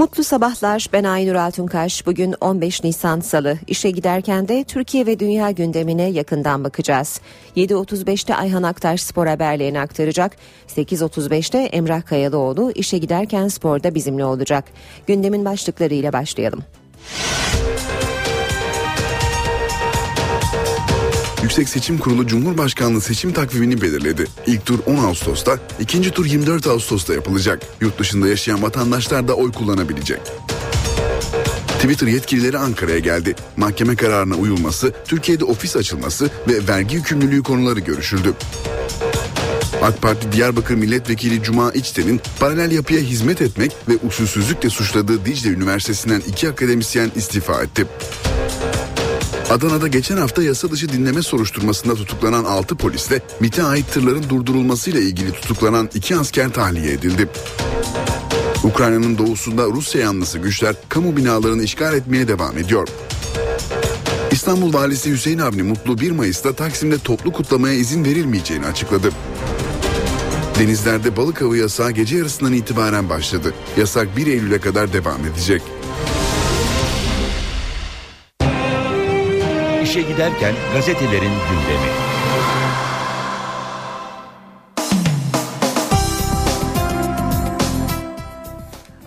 Mutlu sabahlar. Ben Aynur Altunkaş. Bugün 15 Nisan Salı. İşe giderken de Türkiye ve dünya gündemine yakından bakacağız. 7.35'te Ayhan Aktaş spor haberlerini aktaracak. 8.35'te Emrah Kayalıoğlu işe giderken sporda bizimle olacak. Gündemin başlıklarıyla başlayalım. Yüksek Seçim Kurulu Cumhurbaşkanlığı seçim takvimini belirledi. İlk tur 10 Ağustos'ta, ikinci tur 24 Ağustos'ta yapılacak. Yurt dışında yaşayan vatandaşlar da oy kullanabilecek. Twitter yetkilileri Ankara'ya geldi. Mahkeme kararına uyulması, Türkiye'de ofis açılması ve vergi yükümlülüğü konuları görüşüldü. AK Parti Diyarbakır Milletvekili Cuma İçten'in paralel yapıya hizmet etmek ve usulsüzlükle suçladığı Dicle Üniversitesi'nden iki akademisyen istifa etti. Adana'da geçen hafta yasa dışı dinleme soruşturmasında tutuklanan 6 polisle MIT'e ait tırların durdurulmasıyla ilgili tutuklanan 2 asker tahliye edildi. Ukrayna'nın doğusunda Rusya yanlısı güçler kamu binalarını işgal etmeye devam ediyor. İstanbul Valisi Hüseyin Avni Mutlu 1 Mayıs'ta Taksim'de toplu kutlamaya izin verilmeyeceğini açıkladı. Denizlerde balık avı yasağı gece yarısından itibaren başladı. Yasak 1 Eylül'e kadar devam edecek. İşe giderken gazetelerin gündemi.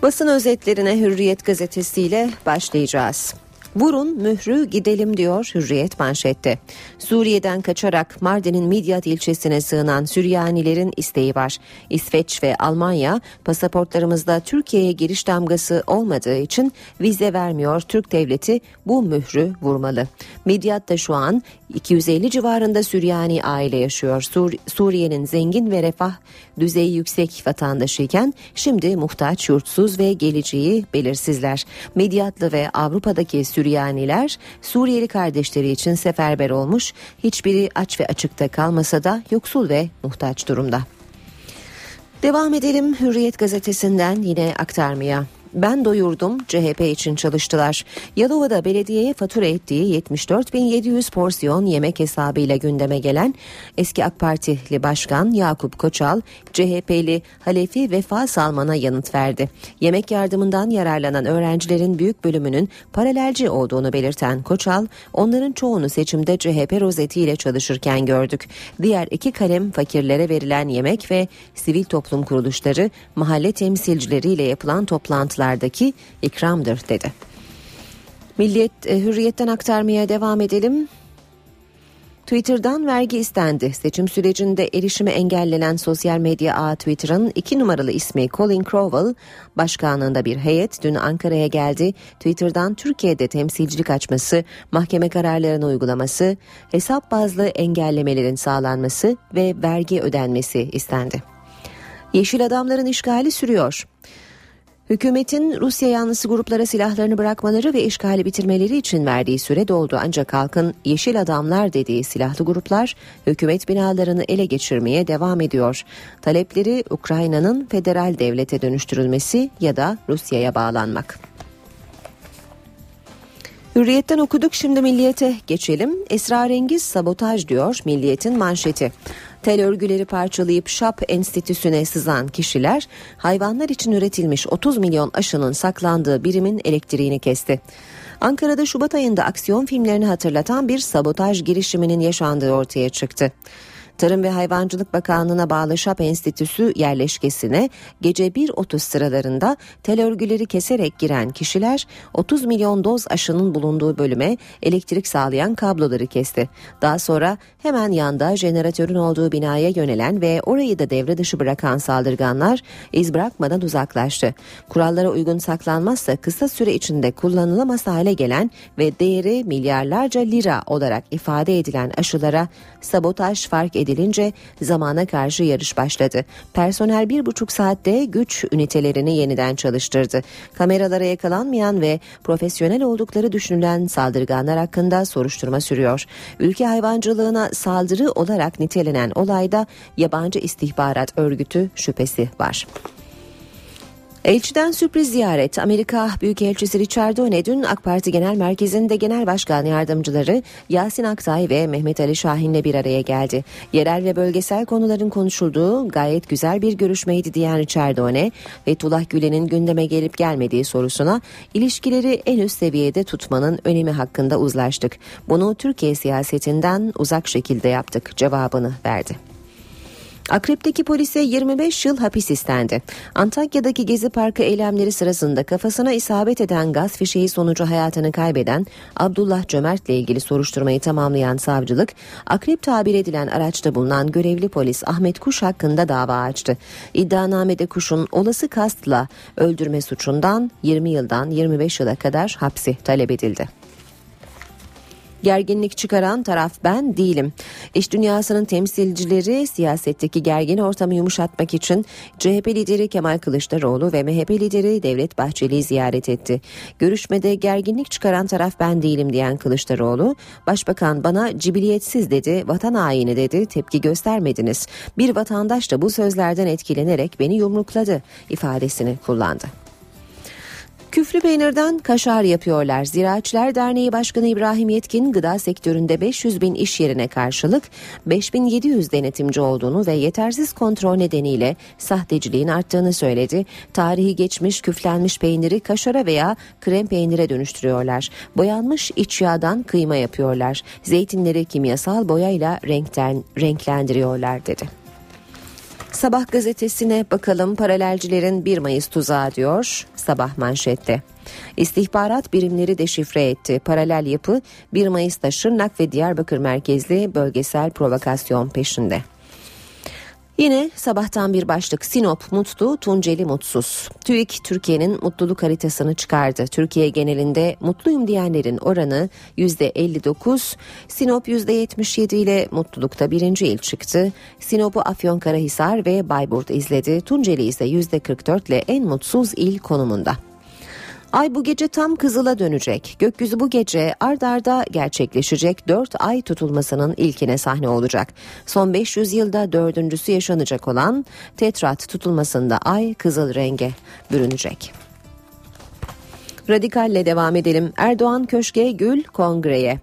Basın özetlerine Hürriyet gazetesiyle başlayacağız. Vurun mührü gidelim diyor Hürriyet manşette. Suriye'den kaçarak Mardin'in Midyat ilçesine sığınan Süryanilerin isteği var. İsveç ve Almanya pasaportlarımızda Türkiye'ye giriş damgası olmadığı için vize vermiyor. Türk devleti bu mührü vurmalı. Midyat'ta şu an 250 civarında Süryani aile yaşıyor. Sur Suriye'nin zengin ve refah düzeyi yüksek vatandaşıyken şimdi muhtaç, yurtsuz ve geleceği belirsizler. Midyatlı ve Avrupa'daki Süryaniler Suriyeli kardeşleri için seferber olmuş, hiçbiri aç ve açıkta kalmasa da yoksul ve muhtaç durumda. Devam edelim Hürriyet gazetesinden yine aktarmaya. Ben doyurdum CHP için çalıştılar. Yalova'da belediyeye fatura ettiği 74.700 porsiyon yemek hesabıyla gündeme gelen eski AK Partili Başkan Yakup Koçal CHP'li Halefi Vefa Salman'a yanıt verdi. Yemek yardımından yararlanan öğrencilerin büyük bölümünün paralelci olduğunu belirten Koçal onların çoğunu seçimde CHP rozetiyle çalışırken gördük. Diğer iki kalem fakirlere verilen yemek ve sivil toplum kuruluşları mahalle temsilcileriyle yapılan toplantılar sınıflardaki ikramdır dedi. Milliyet e, hürriyetten aktarmaya devam edelim. Twitter'dan vergi istendi. Seçim sürecinde erişimi engellenen sosyal medya ağı Twitter'ın iki numaralı ismi Colin Crowell başkanlığında bir heyet dün Ankara'ya geldi. Twitter'dan Türkiye'de temsilcilik açması, mahkeme kararlarını uygulaması, hesap bazlı engellemelerin sağlanması ve vergi ödenmesi istendi. Yeşil adamların işgali sürüyor. Hükümetin Rusya yanlısı gruplara silahlarını bırakmaları ve işgali bitirmeleri için verdiği süre doldu ancak halkın yeşil adamlar dediği silahlı gruplar hükümet binalarını ele geçirmeye devam ediyor. Talepleri Ukrayna'nın federal devlete dönüştürülmesi ya da Rusya'ya bağlanmak. Hürriyetten okuduk şimdi milliyete geçelim. Esrarengiz sabotaj diyor milliyetin manşeti. Tel örgüleri parçalayıp Şap Enstitüsü'ne sızan kişiler hayvanlar için üretilmiş 30 milyon aşının saklandığı birimin elektriğini kesti. Ankara'da Şubat ayında aksiyon filmlerini hatırlatan bir sabotaj girişiminin yaşandığı ortaya çıktı. Tarım ve Hayvancılık Bakanlığı'na bağlı ŞAP Enstitüsü yerleşkesine gece 1.30 sıralarında tel örgüleri keserek giren kişiler 30 milyon doz aşının bulunduğu bölüme elektrik sağlayan kabloları kesti. Daha sonra hemen yanda jeneratörün olduğu binaya yönelen ve orayı da devre dışı bırakan saldırganlar iz bırakmadan uzaklaştı. Kurallara uygun saklanmazsa kısa süre içinde kullanılamaz hale gelen ve değeri milyarlarca lira olarak ifade edilen aşılara sabotaj fark edilince zamana karşı yarış başladı. Personel bir buçuk saatte güç ünitelerini yeniden çalıştırdı. Kameralara yakalanmayan ve profesyonel oldukları düşünülen saldırganlar hakkında soruşturma sürüyor. Ülke hayvancılığına saldırı olarak nitelenen olayda yabancı istihbarat örgütü şüphesi var. Elçiden sürpriz ziyaret. Amerika Büyükelçisi Richard Done dün AK Parti Genel Merkezi'nde Genel Başkan Yardımcıları Yasin Aktay ve Mehmet Ali Şahin'le bir araya geldi. Yerel ve bölgesel konuların konuşulduğu gayet güzel bir görüşmeydi diyen Richard Done, Fethullah Gülen'in gündeme gelip gelmediği sorusuna ilişkileri en üst seviyede tutmanın önemi hakkında uzlaştık. Bunu Türkiye siyasetinden uzak şekilde yaptık cevabını verdi. Akrep'teki polise 25 yıl hapis istendi. Antakya'daki Gezi Parkı eylemleri sırasında kafasına isabet eden gaz fişeği sonucu hayatını kaybeden Abdullah Cömert ile ilgili soruşturmayı tamamlayan savcılık, Akrep tabir edilen araçta bulunan görevli polis Ahmet Kuş hakkında dava açtı. İddianamede Kuş'un olası kastla öldürme suçundan 20 yıldan 25 yıla kadar hapsi talep edildi. Gerginlik çıkaran taraf ben değilim. İş dünyasının temsilcileri siyasetteki gergin ortamı yumuşatmak için CHP lideri Kemal Kılıçdaroğlu ve MHP lideri Devlet Bahçeli'yi ziyaret etti. Görüşmede gerginlik çıkaran taraf ben değilim diyen Kılıçdaroğlu, Başbakan bana cibiliyetsiz dedi, vatan haini dedi, tepki göstermediniz. Bir vatandaş da bu sözlerden etkilenerek beni yumrukladı ifadesini kullandı. Küflü peynirden kaşar yapıyorlar. Ziraatçılar Derneği Başkanı İbrahim Yetkin gıda sektöründe 500 bin iş yerine karşılık 5700 denetimci olduğunu ve yetersiz kontrol nedeniyle sahteciliğin arttığını söyledi. Tarihi geçmiş küflenmiş peyniri kaşara veya krem peynire dönüştürüyorlar. Boyanmış iç yağdan kıyma yapıyorlar. Zeytinleri kimyasal boyayla renkten, renklendiriyorlar dedi. Sabah gazetesine bakalım paralelcilerin 1 Mayıs tuzağı diyor sabah manşette. İstihbarat birimleri deşifre etti. Paralel yapı 1 Mayıs'ta Şırnak ve Diyarbakır merkezli bölgesel provokasyon peşinde. Yine sabahtan bir başlık Sinop mutlu, Tunceli mutsuz. TÜİK Türkiye'nin mutluluk haritasını çıkardı. Türkiye genelinde mutluyum diyenlerin oranı %59, Sinop %77 ile mutlulukta birinci il çıktı. Sinop'u Afyonkarahisar ve Bayburt izledi. Tunceli ise %44 ile en mutsuz il konumunda. Ay bu gece tam kızıla dönecek. Gökyüzü bu gece ard arda gerçekleşecek 4 ay tutulmasının ilkine sahne olacak. Son 500 yılda dördüncüsü yaşanacak olan Tetrat tutulmasında ay kızıl renge bürünecek. Radikalle devam edelim. Erdoğan Köşke Gül Kongre'ye.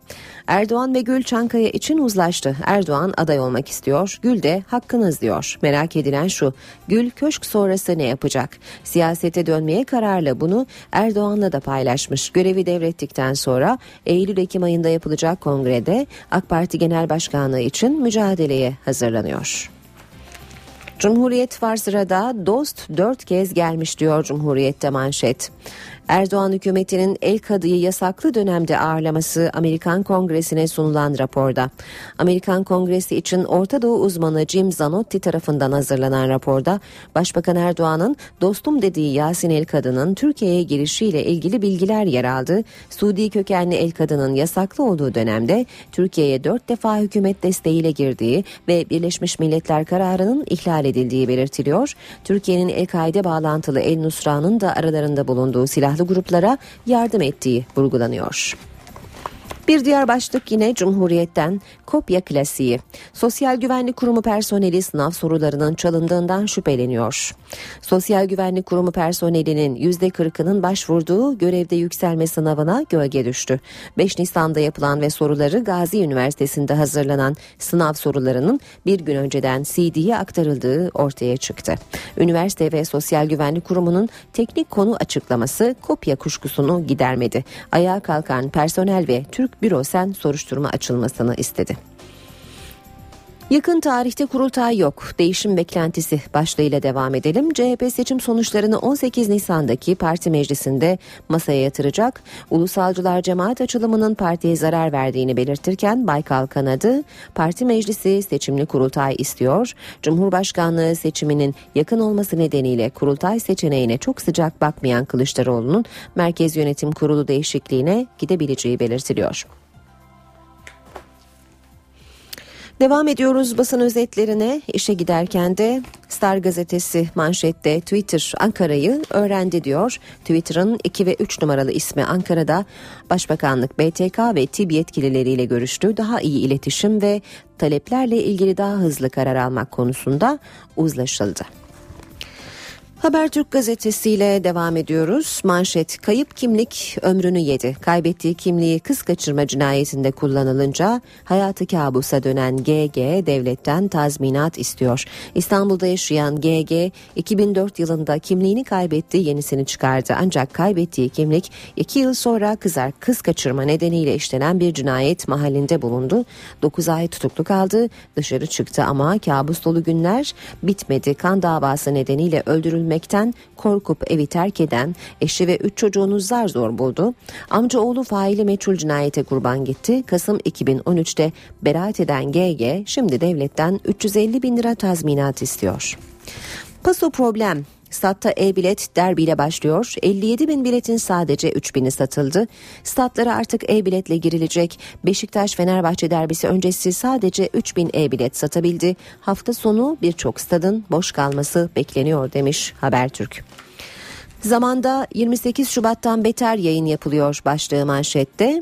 Erdoğan ve Gül Çankaya için uzlaştı. Erdoğan aday olmak istiyor. Gül de hakkınız diyor. Merak edilen şu. Gül köşk sonrası ne yapacak? Siyasete dönmeye kararlı bunu Erdoğan'la da paylaşmış. Görevi devrettikten sonra Eylül-Ekim ayında yapılacak kongrede AK Parti Genel Başkanlığı için mücadeleye hazırlanıyor. Cumhuriyet var sırada dost dört kez gelmiş diyor Cumhuriyet'te manşet. Erdoğan hükümetinin el kadıyı yasaklı dönemde ağırlaması Amerikan Kongresi'ne sunulan raporda. Amerikan Kongresi için Orta Doğu uzmanı Jim Zanotti tarafından hazırlanan raporda Başbakan Erdoğan'ın dostum dediği Yasin El Kadın'ın Türkiye'ye girişiyle ilgili bilgiler yer aldı. Suudi kökenli El Kadın'ın yasaklı olduğu dönemde Türkiye'ye dört defa hükümet desteğiyle girdiği ve Birleşmiş Milletler kararının ihlal edildiği belirtiliyor. Türkiye'nin El-Kaide bağlantılı El Nusra'nın da aralarında bulunduğu silahlı silahlı gruplara yardım ettiği vurgulanıyor. Bir diğer başlık yine Cumhuriyet'ten kopya klasiği. Sosyal Güvenlik Kurumu personeli sınav sorularının çalındığından şüpheleniyor. Sosyal Güvenlik Kurumu personelinin %40'ının başvurduğu görevde yükselme sınavına gölge düştü. 5 Nisan'da yapılan ve soruları Gazi Üniversitesi'nde hazırlanan sınav sorularının bir gün önceden CD'ye aktarıldığı ortaya çıktı. Üniversite ve Sosyal Güvenlik Kurumu'nun teknik konu açıklaması kopya kuşkusunu gidermedi. Ayağa kalkan personel ve Türk Bürosen soruşturma açılmasını istedi. Yakın tarihte kurultay yok. Değişim beklentisi başlığıyla devam edelim. CHP seçim sonuçlarını 18 Nisan'daki parti meclisinde masaya yatıracak. Ulusalcılar cemaat açılımının partiye zarar verdiğini belirtirken Baykal kanadı parti meclisi seçimli kurultay istiyor. Cumhurbaşkanlığı seçiminin yakın olması nedeniyle kurultay seçeneğine çok sıcak bakmayan Kılıçdaroğlu'nun Merkez Yönetim Kurulu değişikliğine gidebileceği belirtiliyor. Devam ediyoruz basın özetlerine. İşe giderken de Star gazetesi manşette Twitter Ankara'yı öğrendi diyor. Twitter'ın 2 ve 3 numaralı ismi Ankara'da Başbakanlık, BTK ve TİB yetkilileriyle görüştü. Daha iyi iletişim ve taleplerle ilgili daha hızlı karar almak konusunda uzlaşıldı. Habertürk gazetesiyle devam ediyoruz. Manşet kayıp kimlik ömrünü yedi. Kaybettiği kimliği kız kaçırma cinayetinde kullanılınca hayatı kabusa dönen GG devletten tazminat istiyor. İstanbul'da yaşayan GG 2004 yılında kimliğini kaybetti yenisini çıkardı. Ancak kaybettiği kimlik 2 yıl sonra kızar kız kaçırma nedeniyle işlenen bir cinayet mahallinde bulundu. 9 ay tutuklu kaldı dışarı çıktı ama kabus dolu günler bitmedi. Kan davası nedeniyle öldürülmüştü öldürülmekten korkup evi terk eden eşi ve üç çocuğunu zar zor buldu. Amcaoğlu faili meçhul cinayete kurban gitti. Kasım 2013'te beraat eden GG şimdi devletten 350 bin lira tazminat istiyor. Paso problem Statta e-bilet derbiyle başlıyor. 57 bin biletin sadece 3 bini satıldı. Statlara artık e-biletle girilecek. Beşiktaş Fenerbahçe derbisi öncesi sadece 3 bin e-bilet satabildi. Hafta sonu birçok stadın boş kalması bekleniyor demiş Habertürk. Zamanda 28 Şubat'tan beter yayın yapılıyor başlığı manşette.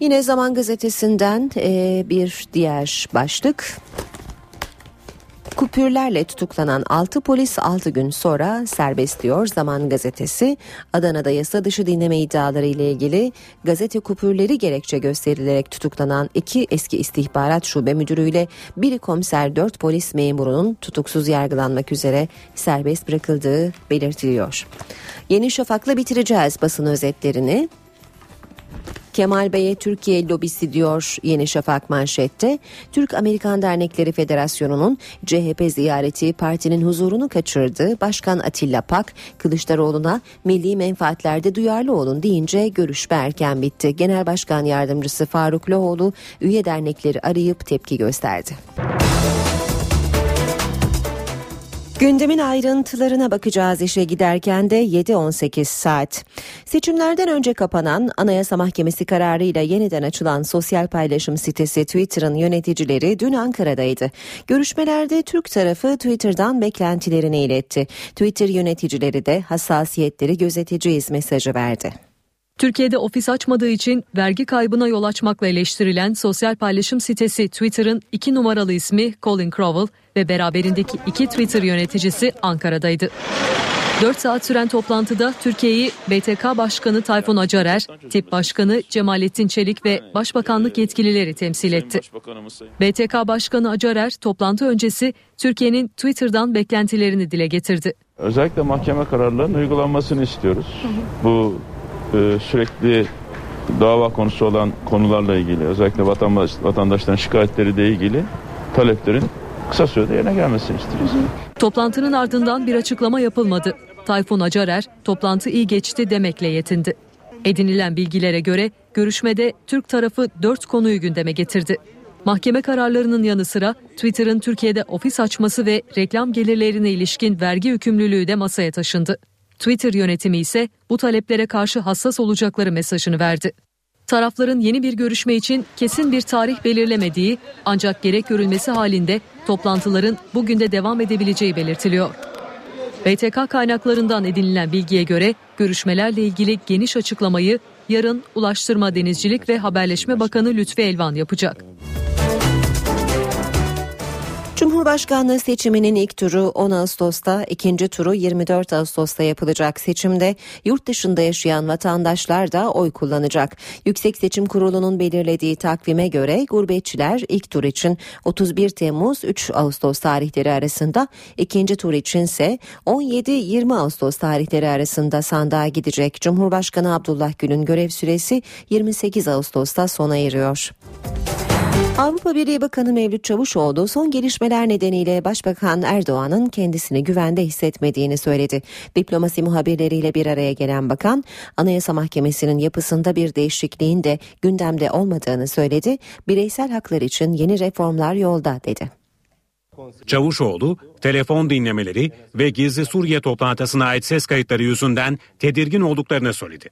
Yine Zaman Gazetesi'nden bir diğer başlık. Kupürlerle tutuklanan 6 polis 6 gün sonra serbest diyor Zaman Gazetesi. Adana'da yasa dışı dinleme iddiaları ile ilgili gazete kupürleri gerekçe gösterilerek tutuklanan iki eski istihbarat şube müdürüyle biri komiser 4 polis memurunun tutuksuz yargılanmak üzere serbest bırakıldığı belirtiliyor. Yeni Şafak'la bitireceğiz basın özetlerini. Kemal Bey'e Türkiye lobisi diyor Yeni Şafak manşette. Türk Amerikan Dernekleri Federasyonu'nun CHP ziyareti partinin huzurunu kaçırdı. Başkan Atilla Pak Kılıçdaroğlu'na milli menfaatlerde duyarlı olun deyince görüşme erken bitti. Genel Başkan Yardımcısı Faruk Loğlu üye dernekleri arayıp tepki gösterdi. Gündemin ayrıntılarına bakacağız işe giderken de 7-18 saat. Seçimlerden önce kapanan Anayasa Mahkemesi kararıyla yeniden açılan sosyal paylaşım sitesi Twitter'ın yöneticileri dün Ankara'daydı. Görüşmelerde Türk tarafı Twitter'dan beklentilerini iletti. Twitter yöneticileri de hassasiyetleri gözeteceğiz mesajı verdi. Türkiye'de ofis açmadığı için vergi kaybına yol açmakla eleştirilen sosyal paylaşım sitesi Twitter'ın iki numaralı ismi Colin Crowell ve beraberindeki iki Twitter yöneticisi Ankara'daydı. 4 saat süren toplantıda Türkiye'yi BTK Başkanı Tayfun Acarer, Tip Başkanı Cemalettin Çelik ve Başbakanlık yetkilileri temsil etti. BTK Başkanı Acarer toplantı öncesi Türkiye'nin Twitter'dan beklentilerini dile getirdi. Özellikle mahkeme kararlarının uygulanmasını istiyoruz. Bu e, sürekli dava konusu olan konularla ilgili özellikle vatandaş, vatandaşların şikayetleriyle ilgili taleplerin kısa sürede yerine gelmesini istiyoruz. Toplantının ardından bir açıklama yapılmadı. Tayfun Acarer toplantı iyi geçti demekle yetindi. Edinilen bilgilere göre görüşmede Türk tarafı dört konuyu gündeme getirdi. Mahkeme kararlarının yanı sıra Twitter'ın Türkiye'de ofis açması ve reklam gelirlerine ilişkin vergi yükümlülüğü de masaya taşındı. Twitter yönetimi ise bu taleplere karşı hassas olacakları mesajını verdi. Tarafların yeni bir görüşme için kesin bir tarih belirlemediği ancak gerek görülmesi halinde toplantıların bugün de devam edebileceği belirtiliyor. BTK kaynaklarından edinilen bilgiye göre görüşmelerle ilgili geniş açıklamayı yarın Ulaştırma Denizcilik ve Haberleşme Bakanı Lütfi Elvan yapacak. Cumhurbaşkanlığı seçiminin ilk turu 10 Ağustos'ta, ikinci turu 24 Ağustos'ta yapılacak seçimde yurt dışında yaşayan vatandaşlar da oy kullanacak. Yüksek Seçim Kurulu'nun belirlediği takvime göre gurbetçiler ilk tur için 31 Temmuz 3 Ağustos tarihleri arasında, ikinci tur içinse 17-20 Ağustos tarihleri arasında sandığa gidecek. Cumhurbaşkanı Abdullah Gül'ün görev süresi 28 Ağustos'ta sona eriyor. Avrupa Birliği Bakanı Mevlüt Çavuşoğlu son gelişmeler nedeniyle Başbakan Erdoğan'ın kendisini güvende hissetmediğini söyledi. Diplomasi muhabirleriyle bir araya gelen bakan Anayasa Mahkemesi'nin yapısında bir değişikliğin de gündemde olmadığını söyledi. Bireysel haklar için yeni reformlar yolda dedi. Çavuşoğlu, telefon dinlemeleri ve gizli Suriye toplantısına ait ses kayıtları yüzünden tedirgin olduklarını söyledi.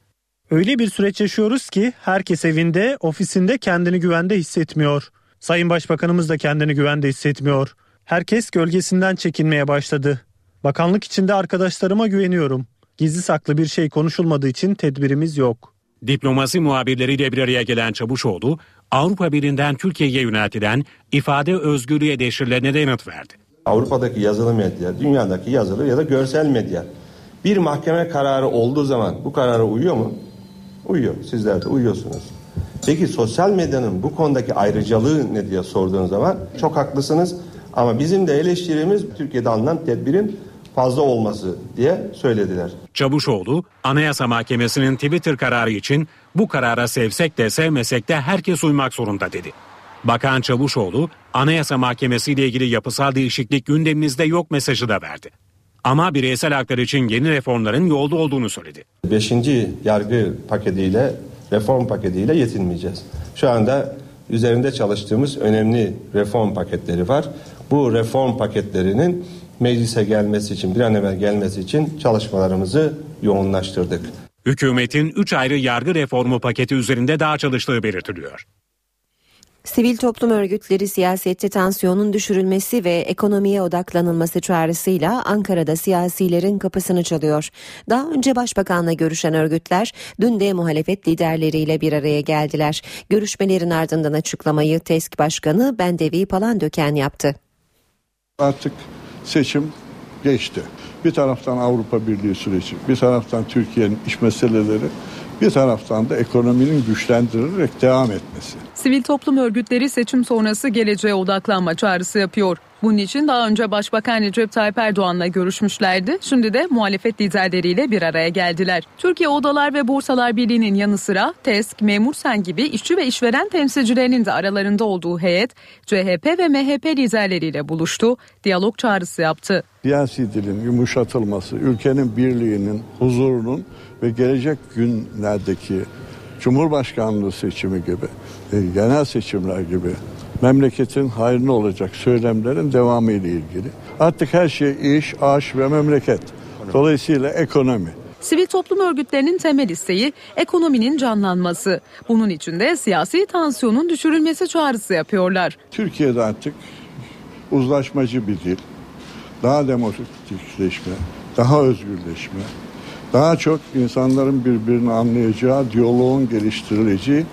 Öyle bir süreç yaşıyoruz ki herkes evinde, ofisinde kendini güvende hissetmiyor. Sayın Başbakanımız da kendini güvende hissetmiyor. Herkes gölgesinden çekinmeye başladı. Bakanlık içinde arkadaşlarıma güveniyorum. Gizli saklı bir şey konuşulmadığı için tedbirimiz yok. Diplomasi muhabirleriyle bir araya gelen Çavuşoğlu, Avrupa Birliği'nden Türkiye'ye yöneltilen ifade özgürlüğü eleştirilerine de yanıt verdi. Avrupa'daki yazılı medya, dünyadaki yazılı ya da görsel medya bir mahkeme kararı olduğu zaman bu karara uyuyor mu? Uyuyor. Sizler de uyuyorsunuz. Peki sosyal medyanın bu konudaki ayrıcalığı ne diye sorduğun zaman çok haklısınız. Ama bizim de eleştirimiz Türkiye'de alınan tedbirin fazla olması diye söylediler. Çavuşoğlu, Anayasa Mahkemesi'nin Twitter kararı için bu karara sevsek de sevmesek de herkes uymak zorunda dedi. Bakan Çavuşoğlu, Anayasa Mahkemesi ile ilgili yapısal değişiklik gündemimizde yok mesajı da verdi. Ama bireysel haklar için yeni reformların yolda olduğunu söyledi. Beşinci yargı paketiyle, reform paketiyle yetinmeyeceğiz. Şu anda üzerinde çalıştığımız önemli reform paketleri var. Bu reform paketlerinin meclise gelmesi için, bir an evvel gelmesi için çalışmalarımızı yoğunlaştırdık. Hükümetin 3 ayrı yargı reformu paketi üzerinde daha çalıştığı belirtiliyor. Sivil toplum örgütleri siyasette tansiyonun düşürülmesi ve ekonomiye odaklanılması çağrısıyla Ankara'da siyasilerin kapısını çalıyor. Daha önce başbakanla görüşen örgütler dün de muhalefet liderleriyle bir araya geldiler. Görüşmelerin ardından açıklamayı TESK Başkanı Bendevi Palandöken yaptı. Artık seçim geçti. Bir taraftan Avrupa Birliği süreci, bir taraftan Türkiye'nin iş meseleleri, bir taraftan da ekonominin güçlendirilerek devam etmesi. Sivil toplum örgütleri seçim sonrası geleceğe odaklanma çağrısı yapıyor. Bunun için daha önce Başbakan Recep Tayyip Erdoğan'la görüşmüşlerdi. Şimdi de muhalefet liderleriyle bir araya geldiler. Türkiye Odalar ve Borsalar Birliği'nin yanı sıra TESK, Memur Sen gibi işçi ve işveren temsilcilerinin de aralarında olduğu heyet CHP ve MHP liderleriyle buluştu. Diyalog çağrısı yaptı. Siyasi dilin yumuşatılması, ülkenin birliğinin, huzurunun ve gelecek günlerdeki Cumhurbaşkanlığı seçimi gibi, e, genel seçimler gibi memleketin hayrına olacak söylemlerin devamı ile ilgili. Artık her şey iş, aş ve memleket. Dolayısıyla ekonomi. Sivil toplum örgütlerinin temel isteği ekonominin canlanması. Bunun için de siyasi tansiyonun düşürülmesi çağrısı yapıyorlar. Türkiye'de artık uzlaşmacı bir dil, daha demokratikleşme, daha özgürleşme, daha çok insanların birbirini anlayacağı, diyaloğun geliştirileceği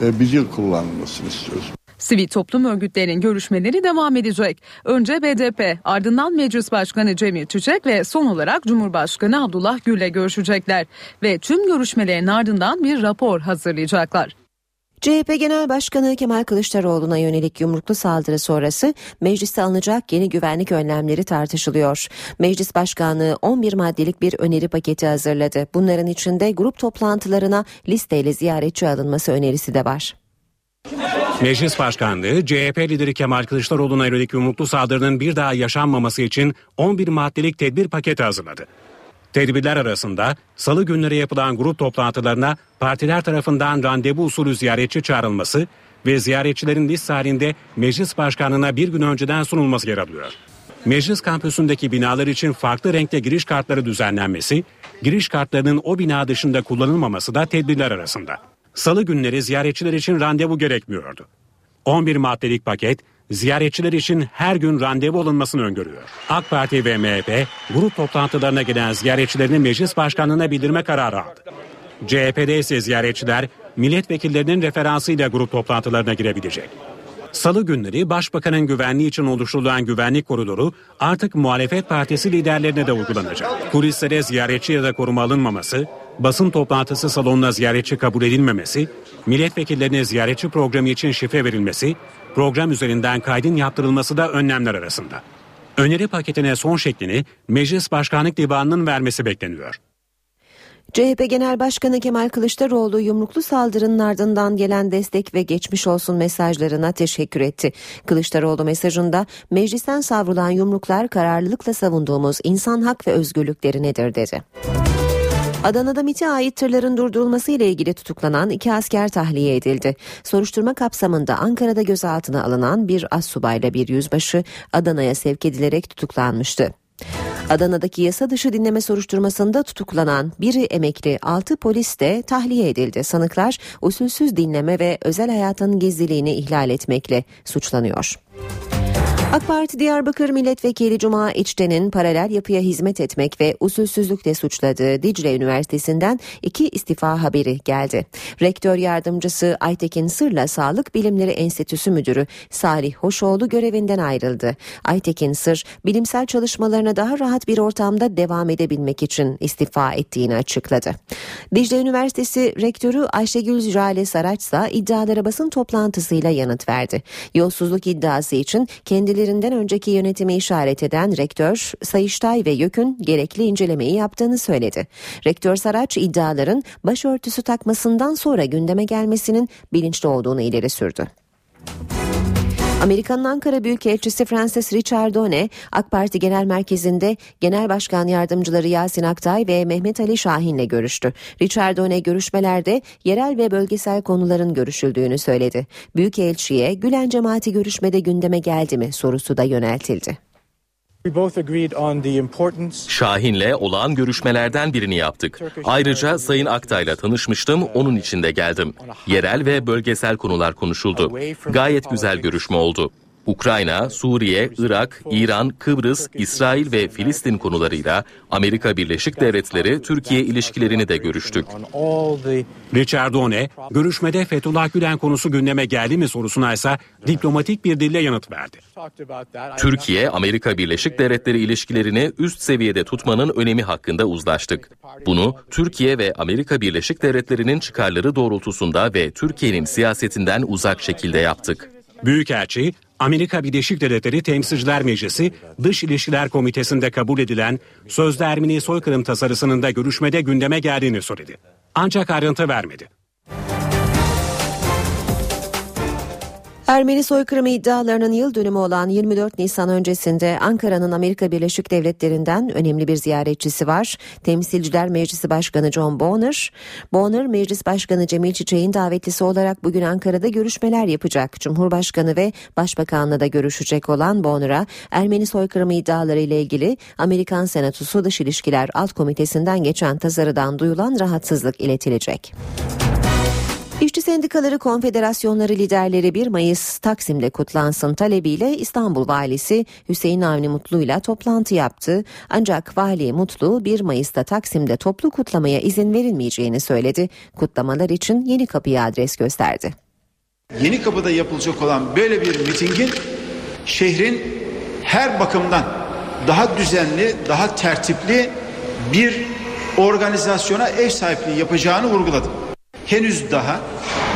bir dil kullanılmasını istiyoruz. Sivil toplum örgütlerinin görüşmeleri devam edecek. Önce BDP, ardından Meclis Başkanı Cemil Çiçek ve son olarak Cumhurbaşkanı Abdullah Gül'le görüşecekler. Ve tüm görüşmelerin ardından bir rapor hazırlayacaklar. CHP Genel Başkanı Kemal Kılıçdaroğlu'na yönelik yumruklu saldırı sonrası mecliste alınacak yeni güvenlik önlemleri tartışılıyor. Meclis Başkanı 11 maddelik bir öneri paketi hazırladı. Bunların içinde grup toplantılarına listeyle ziyaretçi alınması önerisi de var. Meclis Başkanlığı CHP lideri Kemal Kılıçdaroğlu'na yönelik yumruklu saldırının bir daha yaşanmaması için 11 maddelik tedbir paketi hazırladı. Tedbirler arasında salı günleri yapılan grup toplantılarına partiler tarafından randevu usulü ziyaretçi çağrılması ve ziyaretçilerin liste halinde meclis başkanına bir gün önceden sunulması yer alıyor. Meclis kampüsündeki binalar için farklı renkte giriş kartları düzenlenmesi, giriş kartlarının o bina dışında kullanılmaması da tedbirler arasında. Salı günleri ziyaretçiler için randevu gerekmiyordu. 11 maddelik paket ziyaretçiler için her gün randevu alınmasını öngörüyor. AK Parti ve MHP grup toplantılarına gelen ziyaretçilerini meclis başkanlığına bildirme kararı aldı. CHP'de ise ziyaretçiler milletvekillerinin referansıyla grup toplantılarına girebilecek. Salı günleri Başbakanın güvenliği için oluşturulan güvenlik koridoru artık muhalefet partisi liderlerine de uygulanacak. Kulislere ziyaretçi ya da koruma alınmaması, basın toplantısı salonuna ziyaretçi kabul edilmemesi, milletvekillerine ziyaretçi programı için şifre verilmesi, program üzerinden kaydın yaptırılması da önlemler arasında. Öneri paketine son şeklini Meclis Başkanlık Divanı'nın vermesi bekleniyor. CHP Genel Başkanı Kemal Kılıçdaroğlu yumruklu saldırının ardından gelen destek ve geçmiş olsun mesajlarına teşekkür etti. Kılıçdaroğlu mesajında meclisten savrulan yumruklar kararlılıkla savunduğumuz insan hak ve özgürlükleri nedir dedi. Adana'da MIT'e ait tırların durdurulması ile ilgili tutuklanan iki asker tahliye edildi. Soruşturma kapsamında Ankara'da gözaltına alınan bir assubayla bir yüzbaşı Adana'ya sevk edilerek tutuklanmıştı. Adana'daki yasa dışı dinleme soruşturmasında tutuklanan biri emekli 6 polis de tahliye edildi. Sanıklar usulsüz dinleme ve özel hayatın gizliliğini ihlal etmekle suçlanıyor. AK Parti Diyarbakır Milletvekili Cuma İçten'in paralel yapıya hizmet etmek ve usulsüzlükle suçladığı Dicle Üniversitesi'nden iki istifa haberi geldi. Rektör yardımcısı Aytekin Sır'la Sağlık Bilimleri Enstitüsü Müdürü Salih Hoşoğlu görevinden ayrıldı. Aytekin Sır, bilimsel çalışmalarına daha rahat bir ortamda devam edebilmek için istifa ettiğini açıkladı. Dicle Üniversitesi Rektörü Ayşegül Jale Saraç ise iddialara basın toplantısıyla yanıt verdi. Yolsuzluk iddiası için kendileri kendilerinden önceki yönetimi işaret eden rektör Sayıştay ve YÖK'ün gerekli incelemeyi yaptığını söyledi. Rektör Saraç iddiaların başörtüsü takmasından sonra gündeme gelmesinin bilinçli olduğunu ileri sürdü. Amerika'nın Ankara Büyükelçisi Francis Richardone, AK Parti Genel Merkezi'nde Genel Başkan Yardımcıları Yasin Aktay ve Mehmet Ali Şahin'le görüştü. Richardone görüşmelerde yerel ve bölgesel konuların görüşüldüğünü söyledi. Büyükelçiye Gülen cemaati görüşmede gündeme geldi mi sorusu da yöneltildi. Şahin'le olağan görüşmelerden birini yaptık. Ayrıca Sayın Aktay'la tanışmıştım, onun için de geldim. Yerel ve bölgesel konular konuşuldu. Gayet güzel görüşme oldu. Ukrayna, Suriye, Irak, İran, Kıbrıs, İsrail ve Filistin konularıyla Amerika Birleşik Devletleri Türkiye ilişkilerini de görüştük. Richard One, görüşmede Fethullah Gülen konusu gündeme geldi mi sorusuna ise diplomatik bir dille yanıt verdi. Türkiye, Amerika Birleşik Devletleri ilişkilerini üst seviyede tutmanın önemi hakkında uzlaştık. Bunu Türkiye ve Amerika Birleşik Devletleri'nin çıkarları doğrultusunda ve Türkiye'nin siyasetinden uzak şekilde yaptık. Büyükelçi, Amerika Birleşik Devletleri Temsilciler Meclisi Dış İlişkiler Komitesi'nde kabul edilen sözde Ermeni soykırım tasarısının da görüşmede gündeme geldiğini söyledi. Ancak ayrıntı vermedi. Ermeni soykırımı iddialarının yıl dönümü olan 24 Nisan öncesinde Ankara'nın Amerika Birleşik Devletleri'nden önemli bir ziyaretçisi var. Temsilciler Meclisi Başkanı John Bonner. Bonner, Meclis Başkanı Cemil Çiçek'in davetlisi olarak bugün Ankara'da görüşmeler yapacak. Cumhurbaşkanı ve Başbakanla da görüşecek olan Bonner'a Ermeni soykırımı iddiaları ile ilgili Amerikan Senatosu Dış İlişkiler Alt Komitesi'nden geçen tasarıdan duyulan rahatsızlık iletilecek. İşçi Sendikaları Konfederasyonları liderleri 1 Mayıs Taksim'de kutlansın talebiyle İstanbul Valisi Hüseyin Avni Mutlu ile toplantı yaptı. Ancak Vali Mutlu 1 Mayıs'ta Taksim'de toplu kutlamaya izin verilmeyeceğini söyledi. Kutlamalar için Yeni Kapı'ya adres gösterdi. Yeni Kapı'da yapılacak olan böyle bir mitingin şehrin her bakımdan daha düzenli, daha tertipli bir organizasyona ev sahipliği yapacağını vurguladım henüz daha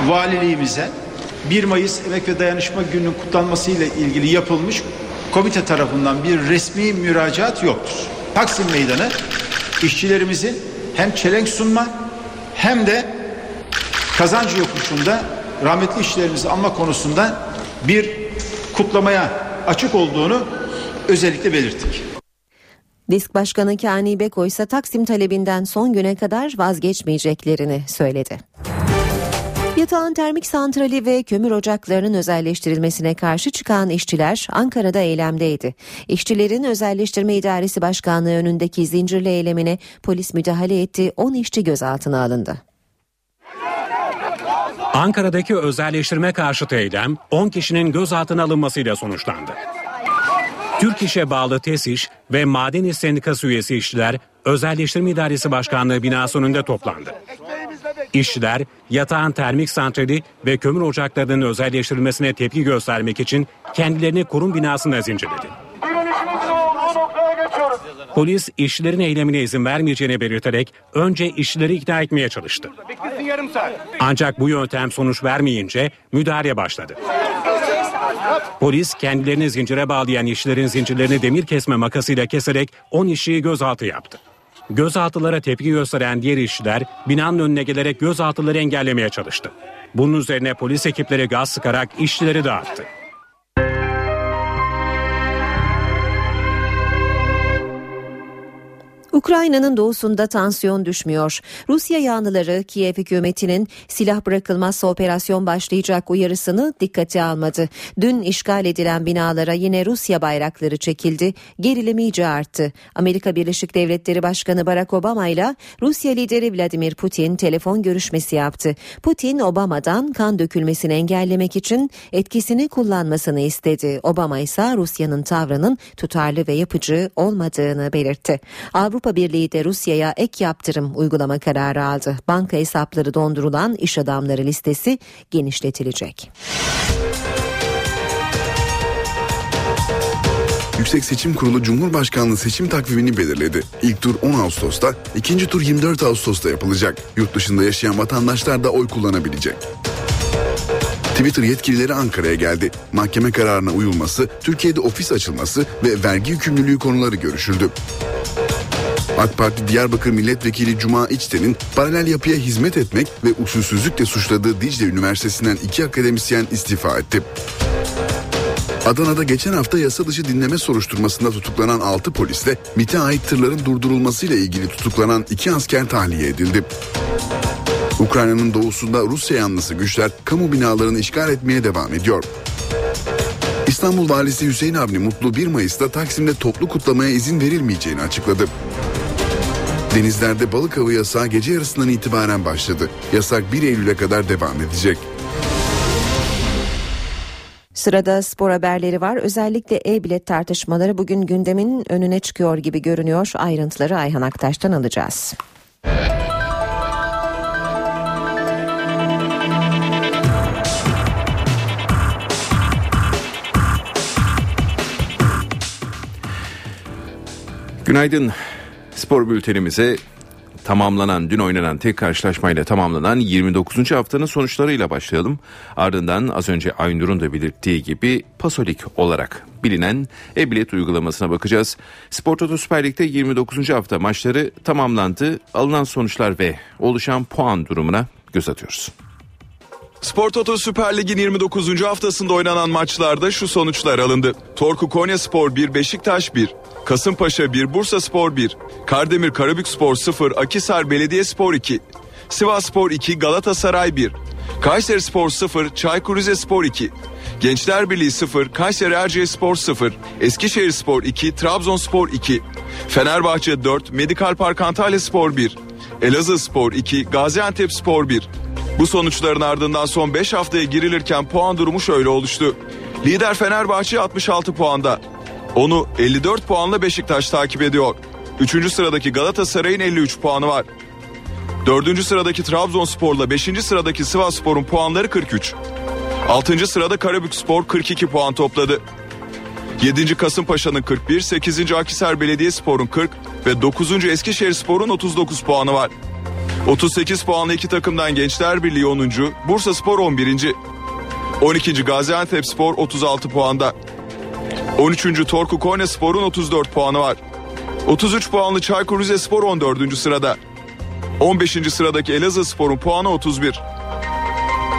valiliğimize 1 Mayıs Emek ve Dayanışma Günü'nün kutlanması ile ilgili yapılmış komite tarafından bir resmi müracaat yoktur. Taksim Meydanı işçilerimizin hem çelenk sunma hem de kazancı yokuşunda rahmetli işçilerimizi anma konusunda bir kutlamaya açık olduğunu özellikle belirttik. Disk Başkanı Kani Beko ise Taksim talebinden son güne kadar vazgeçmeyeceklerini söyledi. Yatağın termik santrali ve kömür ocaklarının özelleştirilmesine karşı çıkan işçiler Ankara'da eylemdeydi. İşçilerin Özelleştirme İdaresi Başkanlığı önündeki zincirli eylemine polis müdahale etti, 10 işçi gözaltına alındı. Ankara'daki özelleştirme karşıtı eylem 10 kişinin gözaltına alınmasıyla sonuçlandı. Türk İş'e bağlı TESİŞ ve Maden İş Sendikası üyesi işçiler Özelleştirme İdaresi Başkanlığı binası önünde toplandı. İşçiler yatağın termik santrali ve kömür ocaklarının özelleştirilmesine tepki göstermek için kendilerini kurum binasında zincirledi. Polis işçilerin eylemine izin vermeyeceğini belirterek önce işçileri ikna etmeye çalıştı. Ancak bu yöntem sonuç vermeyince müdahale başladı. Polis kendilerini zincire bağlayan işçilerin zincirlerini demir kesme makasıyla keserek 10 işçiyi gözaltı yaptı. Gözaltılara tepki gösteren diğer işçiler binanın önüne gelerek gözaltıları engellemeye çalıştı. Bunun üzerine polis ekipleri gaz sıkarak işçileri dağıttı. Ukrayna'nın doğusunda tansiyon düşmüyor. Rusya yanlıları Kiev hükümetinin silah bırakılmazsa operasyon başlayacak uyarısını dikkate almadı. Dün işgal edilen binalara yine Rusya bayrakları çekildi. Gerilim iyice arttı. Amerika Birleşik Devletleri Başkanı Barack Obama ile Rusya lideri Vladimir Putin telefon görüşmesi yaptı. Putin Obama'dan kan dökülmesini engellemek için etkisini kullanmasını istedi. Obama ise Rusya'nın tavrının tutarlı ve yapıcı olmadığını belirtti. Avrupa Avrupa Birliği de Rusya'ya ek yaptırım uygulama kararı aldı. Banka hesapları dondurulan iş adamları listesi genişletilecek. Yüksek Seçim Kurulu Cumhurbaşkanlığı seçim takvimini belirledi. İlk tur 10 Ağustos'ta, ikinci tur 24 Ağustos'ta yapılacak. Yurt dışında yaşayan vatandaşlar da oy kullanabilecek. Twitter yetkilileri Ankara'ya geldi. Mahkeme kararına uyulması, Türkiye'de ofis açılması ve vergi yükümlülüğü konuları görüşüldü. AK Parti Diyarbakır Milletvekili Cuma İçten'in paralel yapıya hizmet etmek ve usulsüzlükle suçladığı Dicle Üniversitesi'nden iki akademisyen istifa etti. Adana'da geçen hafta yasa dışı dinleme soruşturmasında tutuklanan 6 polisle MIT'e ait tırların durdurulmasıyla ilgili tutuklanan 2 asker tahliye edildi. Ukrayna'nın doğusunda Rusya yanlısı güçler kamu binalarını işgal etmeye devam ediyor. İstanbul Valisi Hüseyin Avni Mutlu 1 Mayıs'ta Taksim'de toplu kutlamaya izin verilmeyeceğini açıkladı. Denizlerde balık avı yasağı gece yarısından itibaren başladı. Yasak 1 Eylül'e kadar devam edecek. Sırada spor haberleri var. Özellikle e-bilet tartışmaları bugün gündemin önüne çıkıyor gibi görünüyor. Ayrıntıları Ayhan Aktaş'tan alacağız. Günaydın. Spor bültenimize tamamlanan dün oynanan tek karşılaşmayla tamamlanan 29. haftanın sonuçlarıyla başlayalım. Ardından az önce Aynur'un da belirttiği gibi Pasolik olarak bilinen e-bilet uygulamasına bakacağız. Spor Toto Süper Lig'de 29. hafta maçları tamamlandı. Alınan sonuçlar ve oluşan puan durumuna göz atıyoruz. Spor Toto Süper Lig'in 29. haftasında oynanan maçlarda şu sonuçlar alındı. Torku Konya Spor 1, Beşiktaş 1, Kasımpaşa 1, Bursa Spor 1, Kardemir Karabük Spor 0, Akisar Belediye Spor 2, Sivas Spor 2, Galatasaray 1, Kayseri Spor 0, Çaykur Rizespor 2, Gençler Birliği 0, Kayseri Erciyes Spor 0, Eskişehir Spor 2, Trabzonspor 2, Fenerbahçe 4, Medikal Park Antalya Spor 1, Elazığ Spor 2, Gaziantep Spor 1. Bu sonuçların ardından son 5 haftaya girilirken puan durumu şöyle oluştu. Lider Fenerbahçe 66 puanda. Onu 54 puanla Beşiktaş takip ediyor. 3. sıradaki Galatasaray'ın 53 puanı var. 4. sıradaki Trabzonspor'la 5. sıradaki Sivasspor'un puanları 43. 6. sırada Karabükspor 42 puan topladı. 7. Kasımpaşa'nın 41, 8. Akhisar Belediyespor'un 40 ve 9. Eskişehirspor'un 39 puanı var. 38 puanlı iki takımdan Gençler Birliği 10. Bursa Spor 11. 12. Gaziantep Spor 36 puanda. 13. Torku Konya Spor'un 34 puanı var. 33 puanlı Çaykur Rizespor 14. sırada. 15. sıradaki Elazığ Spor'un puanı 31.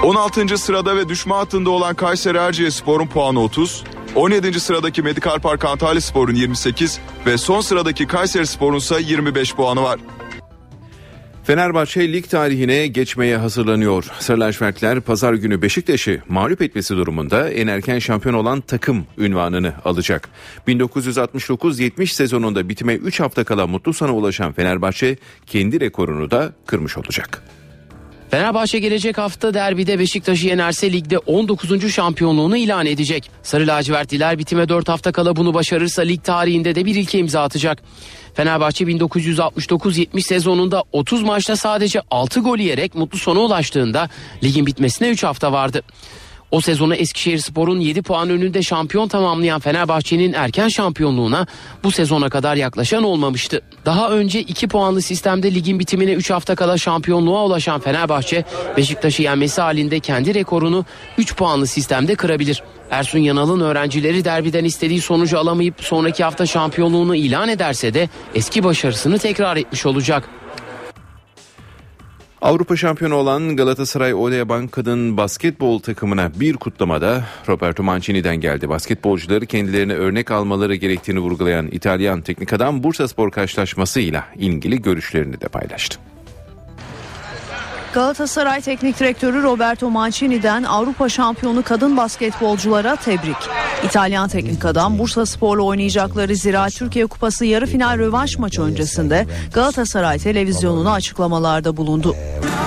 16. sırada ve düşme hattında olan Kayseri Erciyes Spor'un puanı 30. 17. sıradaki Medikal Park Antalya Spor'un 28 ve son sıradaki Kayseri Spor'un ise 25 puanı var. Fenerbahçe lig tarihine geçmeye hazırlanıyor. Sarılacivertler pazar günü Beşiktaş'ı mağlup etmesi durumunda en erken şampiyon olan takım ünvanını alacak. 1969-70 sezonunda bitime 3 hafta kala mutlu sona ulaşan Fenerbahçe kendi rekorunu da kırmış olacak. Fenerbahçe gelecek hafta derbide Beşiktaş'ı yenerse ligde 19. şampiyonluğunu ilan edecek. Sarı lacivertliler bitime 4 hafta kala bunu başarırsa lig tarihinde de bir ilke imza atacak. Fenerbahçe 1969-70 sezonunda 30 maçta sadece 6 gol yiyerek mutlu sona ulaştığında ligin bitmesine 3 hafta vardı. O sezonu Eskişehir Spor'un 7 puan önünde şampiyon tamamlayan Fenerbahçe'nin erken şampiyonluğuna bu sezona kadar yaklaşan olmamıştı. Daha önce 2 puanlı sistemde ligin bitimine 3 hafta kala şampiyonluğa ulaşan Fenerbahçe Beşiktaş'ı yenmesi halinde kendi rekorunu 3 puanlı sistemde kırabilir. Ersun Yanal'ın öğrencileri derbiden istediği sonucu alamayıp sonraki hafta şampiyonluğunu ilan ederse de eski başarısını tekrar etmiş olacak. Avrupa şampiyonu olan Galatasaray Odeabank kadın basketbol takımına bir kutlamada Roberto Mancini'den geldi. Basketbolcuları kendilerine örnek almaları gerektiğini vurgulayan İtalyan teknik adam Bursa Spor karşılaşmasıyla ilgili görüşlerini de paylaştı. Galatasaray Teknik Direktörü Roberto Mancini'den Avrupa şampiyonu kadın basketbolculara tebrik. İtalyan teknik adam Bursa Spor'la oynayacakları Zira Türkiye Kupası yarı final rövanş maçı öncesinde Galatasaray televizyonuna açıklamalarda bulundu.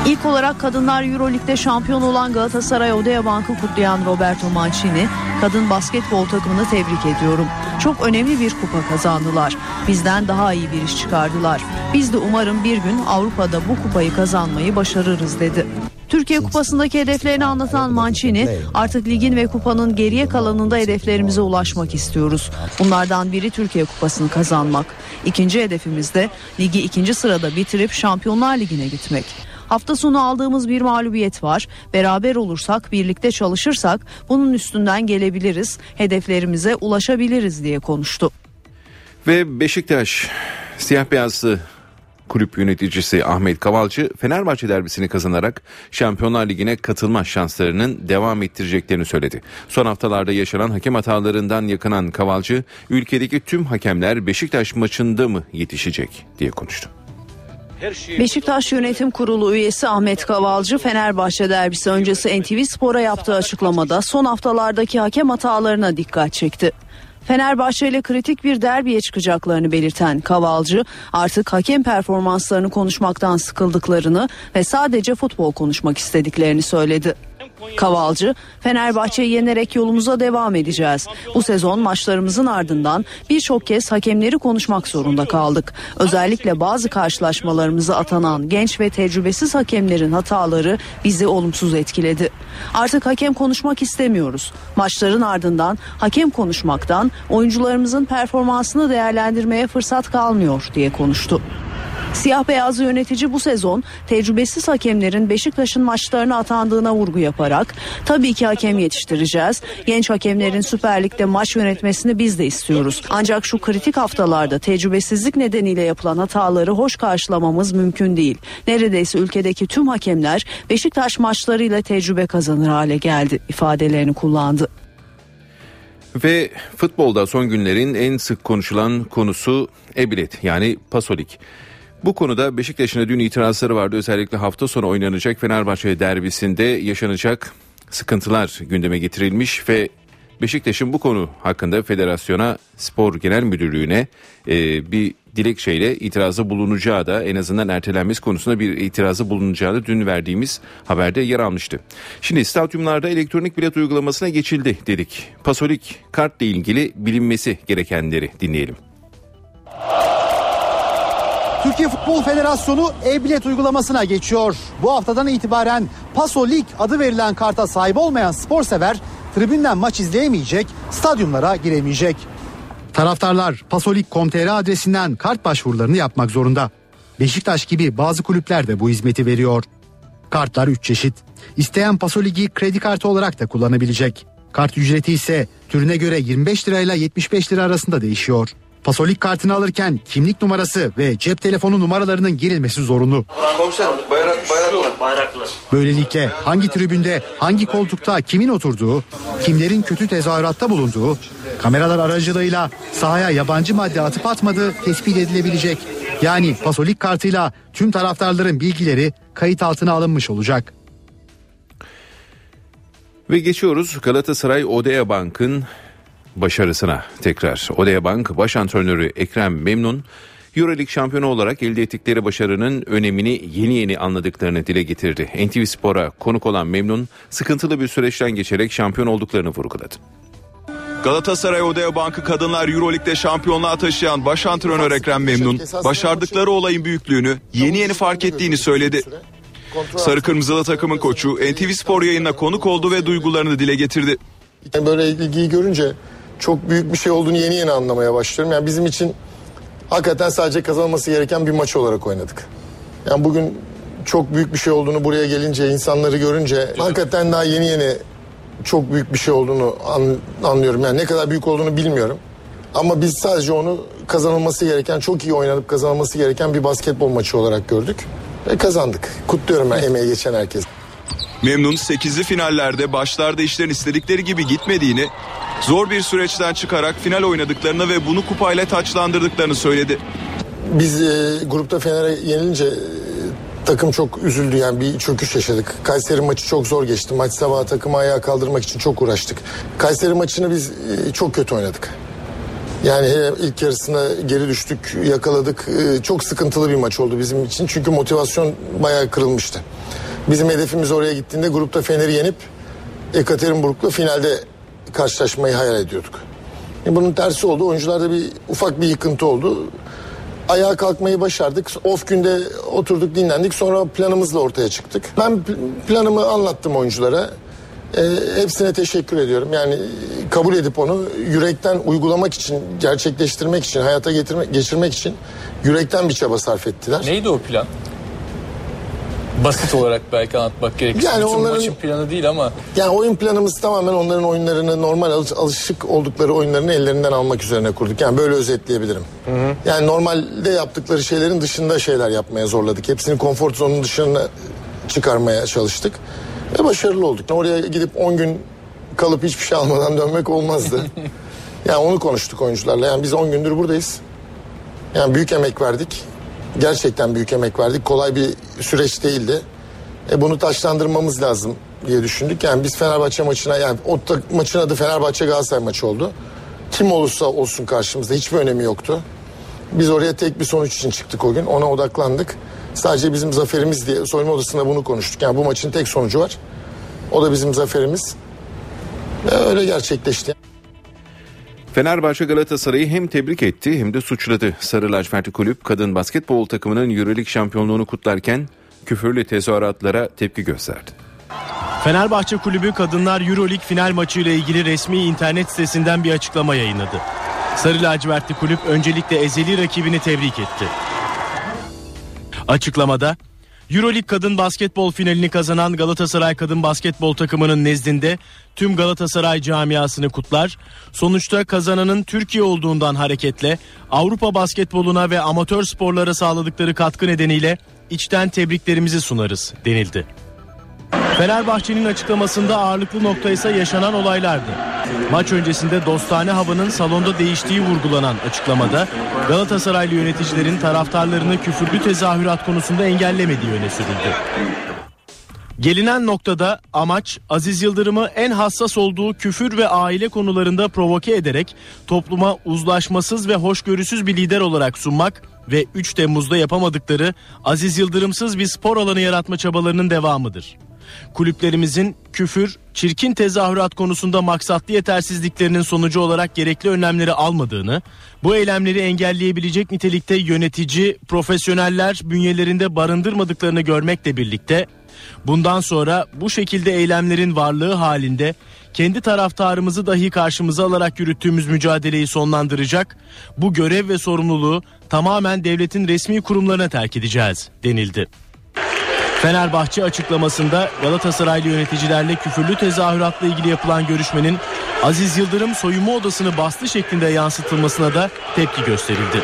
İlk olarak kadınlar Euroleague'de şampiyon olan Galatasaray Odea Bank'ı kutlayan Roberto Mancini, kadın basketbol takımını tebrik ediyorum. Çok önemli bir kupa kazandılar. Bizden daha iyi bir iş çıkardılar. Biz de umarım bir gün Avrupa'da bu kupayı kazanmayı başarırız dedi. Türkiye Kupası'ndaki hedeflerini anlatan Mancini artık ligin ve kupanın geriye kalanında hedeflerimize ulaşmak istiyoruz. Bunlardan biri Türkiye Kupası'nı kazanmak. İkinci hedefimiz de ligi ikinci sırada bitirip Şampiyonlar Ligi'ne gitmek. Hafta sonu aldığımız bir mağlubiyet var. Beraber olursak, birlikte çalışırsak bunun üstünden gelebiliriz, hedeflerimize ulaşabiliriz diye konuştu. Ve Beşiktaş siyah beyazlı kulüp yöneticisi Ahmet Kavalcı Fenerbahçe derbisini kazanarak Şampiyonlar Ligi'ne katılma şanslarının devam ettireceklerini söyledi. Son haftalarda yaşanan hakem hatalarından yakınan Kavalcı ülkedeki tüm hakemler Beşiktaş maçında mı yetişecek diye konuştu. Beşiktaş Yönetim Kurulu üyesi Ahmet Kavalcı Fenerbahçe derbisi öncesi NTV Spor'a yaptığı açıklamada son haftalardaki hakem hatalarına dikkat çekti. Fenerbahçe ile kritik bir derbiye çıkacaklarını belirten Kavalcı artık hakem performanslarını konuşmaktan sıkıldıklarını ve sadece futbol konuşmak istediklerini söyledi. Kavalcı, Fenerbahçe'yi yenerek yolumuza devam edeceğiz. Bu sezon maçlarımızın ardından birçok kez hakemleri konuşmak zorunda kaldık. Özellikle bazı karşılaşmalarımızı atanan genç ve tecrübesiz hakemlerin hataları bizi olumsuz etkiledi. Artık hakem konuşmak istemiyoruz. Maçların ardından hakem konuşmaktan oyuncularımızın performansını değerlendirmeye fırsat kalmıyor diye konuştu. Siyah beyazlı yönetici bu sezon tecrübesiz hakemlerin Beşiktaş'ın maçlarına atandığına vurgu yaparak tabii ki hakem yetiştireceğiz. Genç hakemlerin Süper Lig'de maç yönetmesini biz de istiyoruz. Ancak şu kritik haftalarda tecrübesizlik nedeniyle yapılan hataları hoş karşılamamız mümkün değil. Neredeyse ülkedeki tüm hakemler Beşiktaş maçlarıyla tecrübe kazanır hale geldi ifadelerini kullandı. Ve futbolda son günlerin en sık konuşulan konusu e-bilet yani pasolik. Bu konuda Beşiktaş'ın dün itirazları vardı. Özellikle hafta sonu oynanacak Fenerbahçe derbisinde yaşanacak sıkıntılar gündeme getirilmiş ve Beşiktaş'ın bu konu hakkında federasyona spor genel müdürlüğüne e, bir dilekçeyle itirazı bulunacağı da en azından ertelenmesi konusunda bir itirazı bulunacağı da dün verdiğimiz haberde yer almıştı. Şimdi stadyumlarda elektronik bilet uygulamasına geçildi dedik. Pasolik kartla ilgili bilinmesi gerekenleri dinleyelim. Türkiye Futbol Federasyonu e-bilet uygulamasına geçiyor. Bu haftadan itibaren Paso Lig adı verilen karta sahip olmayan spor sever tribünden maç izleyemeyecek, stadyumlara giremeyecek. Taraftarlar pasolik.com.tr adresinden kart başvurularını yapmak zorunda. Beşiktaş gibi bazı kulüpler de bu hizmeti veriyor. Kartlar 3 çeşit. İsteyen Pasolig'i kredi kartı olarak da kullanabilecek. Kart ücreti ise türüne göre 25 lirayla 75 lira arasında değişiyor. Pasolik kartını alırken kimlik numarası ve cep telefonu numaralarının girilmesi zorunlu. Komiserim bayrak, bayraklı. Bayraklı. Böylelikle hangi tribünde hangi koltukta kimin oturduğu, kimlerin kötü tezahüratta bulunduğu, kameralar aracılığıyla sahaya yabancı madde atıp atmadığı tespit edilebilecek. Yani pasolik kartıyla tüm taraftarların bilgileri kayıt altına alınmış olacak. Ve geçiyoruz Galatasaray Odea Bank'ın başarısına tekrar. Odea Bank baş antrenörü Ekrem Memnun Euroleague şampiyonu olarak elde ettikleri başarının önemini yeni yeni anladıklarını dile getirdi. NTV Spor'a konuk olan Memnun sıkıntılı bir süreçten geçerek şampiyon olduklarını vurguladı. Galatasaray Odea Bank'ı kadınlar Euroleague'de şampiyonluğa taşıyan baş antrenör Ekrem Memnun başardıkları olayın büyüklüğünü yeni yeni fark ettiğini söyledi. Sarı Kırmızılı takımın koçu NTV Spor yayınına konuk oldu ve duygularını dile getirdi. Böyle ilgiyi görünce çok büyük bir şey olduğunu yeni yeni anlamaya başlıyorum. Yani bizim için hakikaten sadece kazanılması gereken bir maç olarak oynadık. Yani bugün çok büyük bir şey olduğunu buraya gelince insanları görünce hakikaten daha yeni yeni çok büyük bir şey olduğunu an, anlıyorum. Yani ne kadar büyük olduğunu bilmiyorum. Ama biz sadece onu kazanılması gereken, çok iyi oynanıp kazanılması gereken bir basketbol maçı olarak gördük. Ve kazandık. Kutluyorum ben emeği geçen herkes. Memnun 8'li finallerde başlarda işlerin istedikleri gibi gitmediğini, zor bir süreçten çıkarak final oynadıklarını ve bunu kupayla taçlandırdıklarını söyledi. Biz e, grupta Fener'e yenilince e, takım çok üzüldü yani bir çöküş yaşadık. Kayseri maçı çok zor geçti. Maç sabahı takımı ayağa kaldırmak için çok uğraştık. Kayseri maçını biz e, çok kötü oynadık. Yani ilk yarısında geri düştük, yakaladık. E, çok sıkıntılı bir maç oldu bizim için. Çünkü motivasyon bayağı kırılmıştı. Bizim hedefimiz oraya gittiğinde grupta Fener'i yenip Ekaterinburg'la finalde karşılaşmayı hayal ediyorduk. E, bunun tersi oldu. Oyuncularda bir ufak bir yıkıntı oldu. Ayağa kalkmayı başardık. Off günde oturduk dinlendik. Sonra planımızla ortaya çıktık. Ben planımı anlattım oyunculara. E, hepsine teşekkür ediyorum. Yani kabul edip onu yürekten uygulamak için, gerçekleştirmek için, hayata getirmek, geçirmek için yürekten bir çaba sarf ettiler. Neydi o plan? Basit olarak belki anlatmak gerekirse. Yani Bütün onların- maçın planı değil ama Yani oyun planımız tamamen onların oyunlarını normal alış- alışık oldukları oyunlarını ellerinden almak üzerine kurduk. Yani böyle özetleyebilirim. Yani normalde yaptıkları şeylerin dışında şeyler yapmaya zorladık. Hepsini konfor zonunun dışına çıkarmaya çalıştık. Ve başarılı olduk. Oraya gidip 10 gün kalıp hiçbir şey almadan dönmek olmazdı. yani onu konuştuk oyuncularla. Yani biz 10 gündür buradayız. Yani büyük emek verdik. Gerçekten büyük emek verdik. Kolay bir süreç değildi. E bunu taşlandırmamız lazım diye düşündük. Yani biz Fenerbahçe maçına yani o maçın adı Fenerbahçe Galatasaray maçı oldu. Kim olursa olsun karşımızda hiçbir önemi yoktu. Biz oraya tek bir sonuç için çıktık o gün. Ona odaklandık. Sadece bizim zaferimiz diye soyunma odasında bunu konuştuk. Yani bu maçın tek sonucu var. O da bizim zaferimiz. Ve öyle gerçekleşti. Fenerbahçe Galatasaray'ı hem tebrik etti hem de suçladı. Sarı lacivertli kulüp kadın basketbol takımının Euroleague şampiyonluğunu kutlarken küfürlü tezahüratlara tepki gösterdi. Fenerbahçe Kulübü Kadınlar Euroleague final maçı ile ilgili resmi internet sitesinden bir açıklama yayınladı. Sarı lacivertli kulüp öncelikle ezeli rakibini tebrik etti. Açıklamada Euroleague kadın basketbol finalini kazanan Galatasaray kadın basketbol takımının nezdinde tüm Galatasaray camiasını kutlar. Sonuçta kazananın Türkiye olduğundan hareketle Avrupa basketboluna ve amatör sporlara sağladıkları katkı nedeniyle içten tebriklerimizi sunarız denildi. Fenerbahçe'nin açıklamasında ağırlıklı nokta ise yaşanan olaylardı. Maç öncesinde dostane havanın salonda değiştiği vurgulanan açıklamada Galatasaraylı yöneticilerin taraftarlarını küfürlü tezahürat konusunda engellemediği öne sürüldü. Gelinen noktada amaç Aziz Yıldırım'ı en hassas olduğu küfür ve aile konularında provoke ederek topluma uzlaşmasız ve hoşgörüsüz bir lider olarak sunmak ve 3 Temmuz'da yapamadıkları Aziz Yıldırımsız bir spor alanı yaratma çabalarının devamıdır. Kulüplerimizin küfür, çirkin tezahürat konusunda maksatlı yetersizliklerinin sonucu olarak gerekli önlemleri almadığını, bu eylemleri engelleyebilecek nitelikte yönetici, profesyoneller bünyelerinde barındırmadıklarını görmekle birlikte Bundan sonra bu şekilde eylemlerin varlığı halinde kendi taraftarımızı dahi karşımıza alarak yürüttüğümüz mücadeleyi sonlandıracak, bu görev ve sorumluluğu tamamen devletin resmi kurumlarına terk edeceğiz denildi. Fenerbahçe açıklamasında Galatasaraylı yöneticilerle küfürlü tezahüratla ilgili yapılan görüşmenin Aziz Yıldırım soyunma odasını bastı şeklinde yansıtılmasına da tepki gösterildi.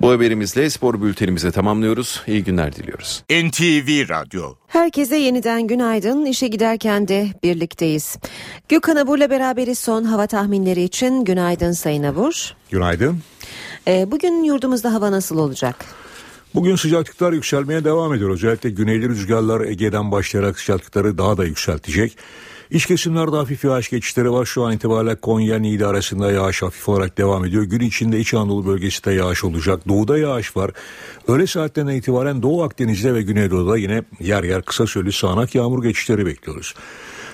Bu haberimizle spor bültenimizi tamamlıyoruz. İyi günler diliyoruz. NTV Radyo Herkese yeniden günaydın. İşe giderken de birlikteyiz. Gökhan Abur'la beraberiz son hava tahminleri için. Günaydın Sayın Abur. Günaydın. Ee, bugün yurdumuzda hava nasıl olacak? Bugün sıcaklıklar yükselmeye devam ediyor. Özellikle güneyli rüzgarlar Ege'den başlayarak sıcaklıkları daha da yükseltecek. İç kesimlerde hafif yağış geçişleri var. Şu an itibariyle Konya Niğde arasında yağış hafif olarak devam ediyor. Gün içinde İç Anadolu bölgesinde yağış olacak. Doğuda yağış var. Öğle saatlerinden itibaren Doğu Akdeniz'de ve Güneydoğu'da yine yer yer kısa süreli sağanak yağmur geçişleri bekliyoruz.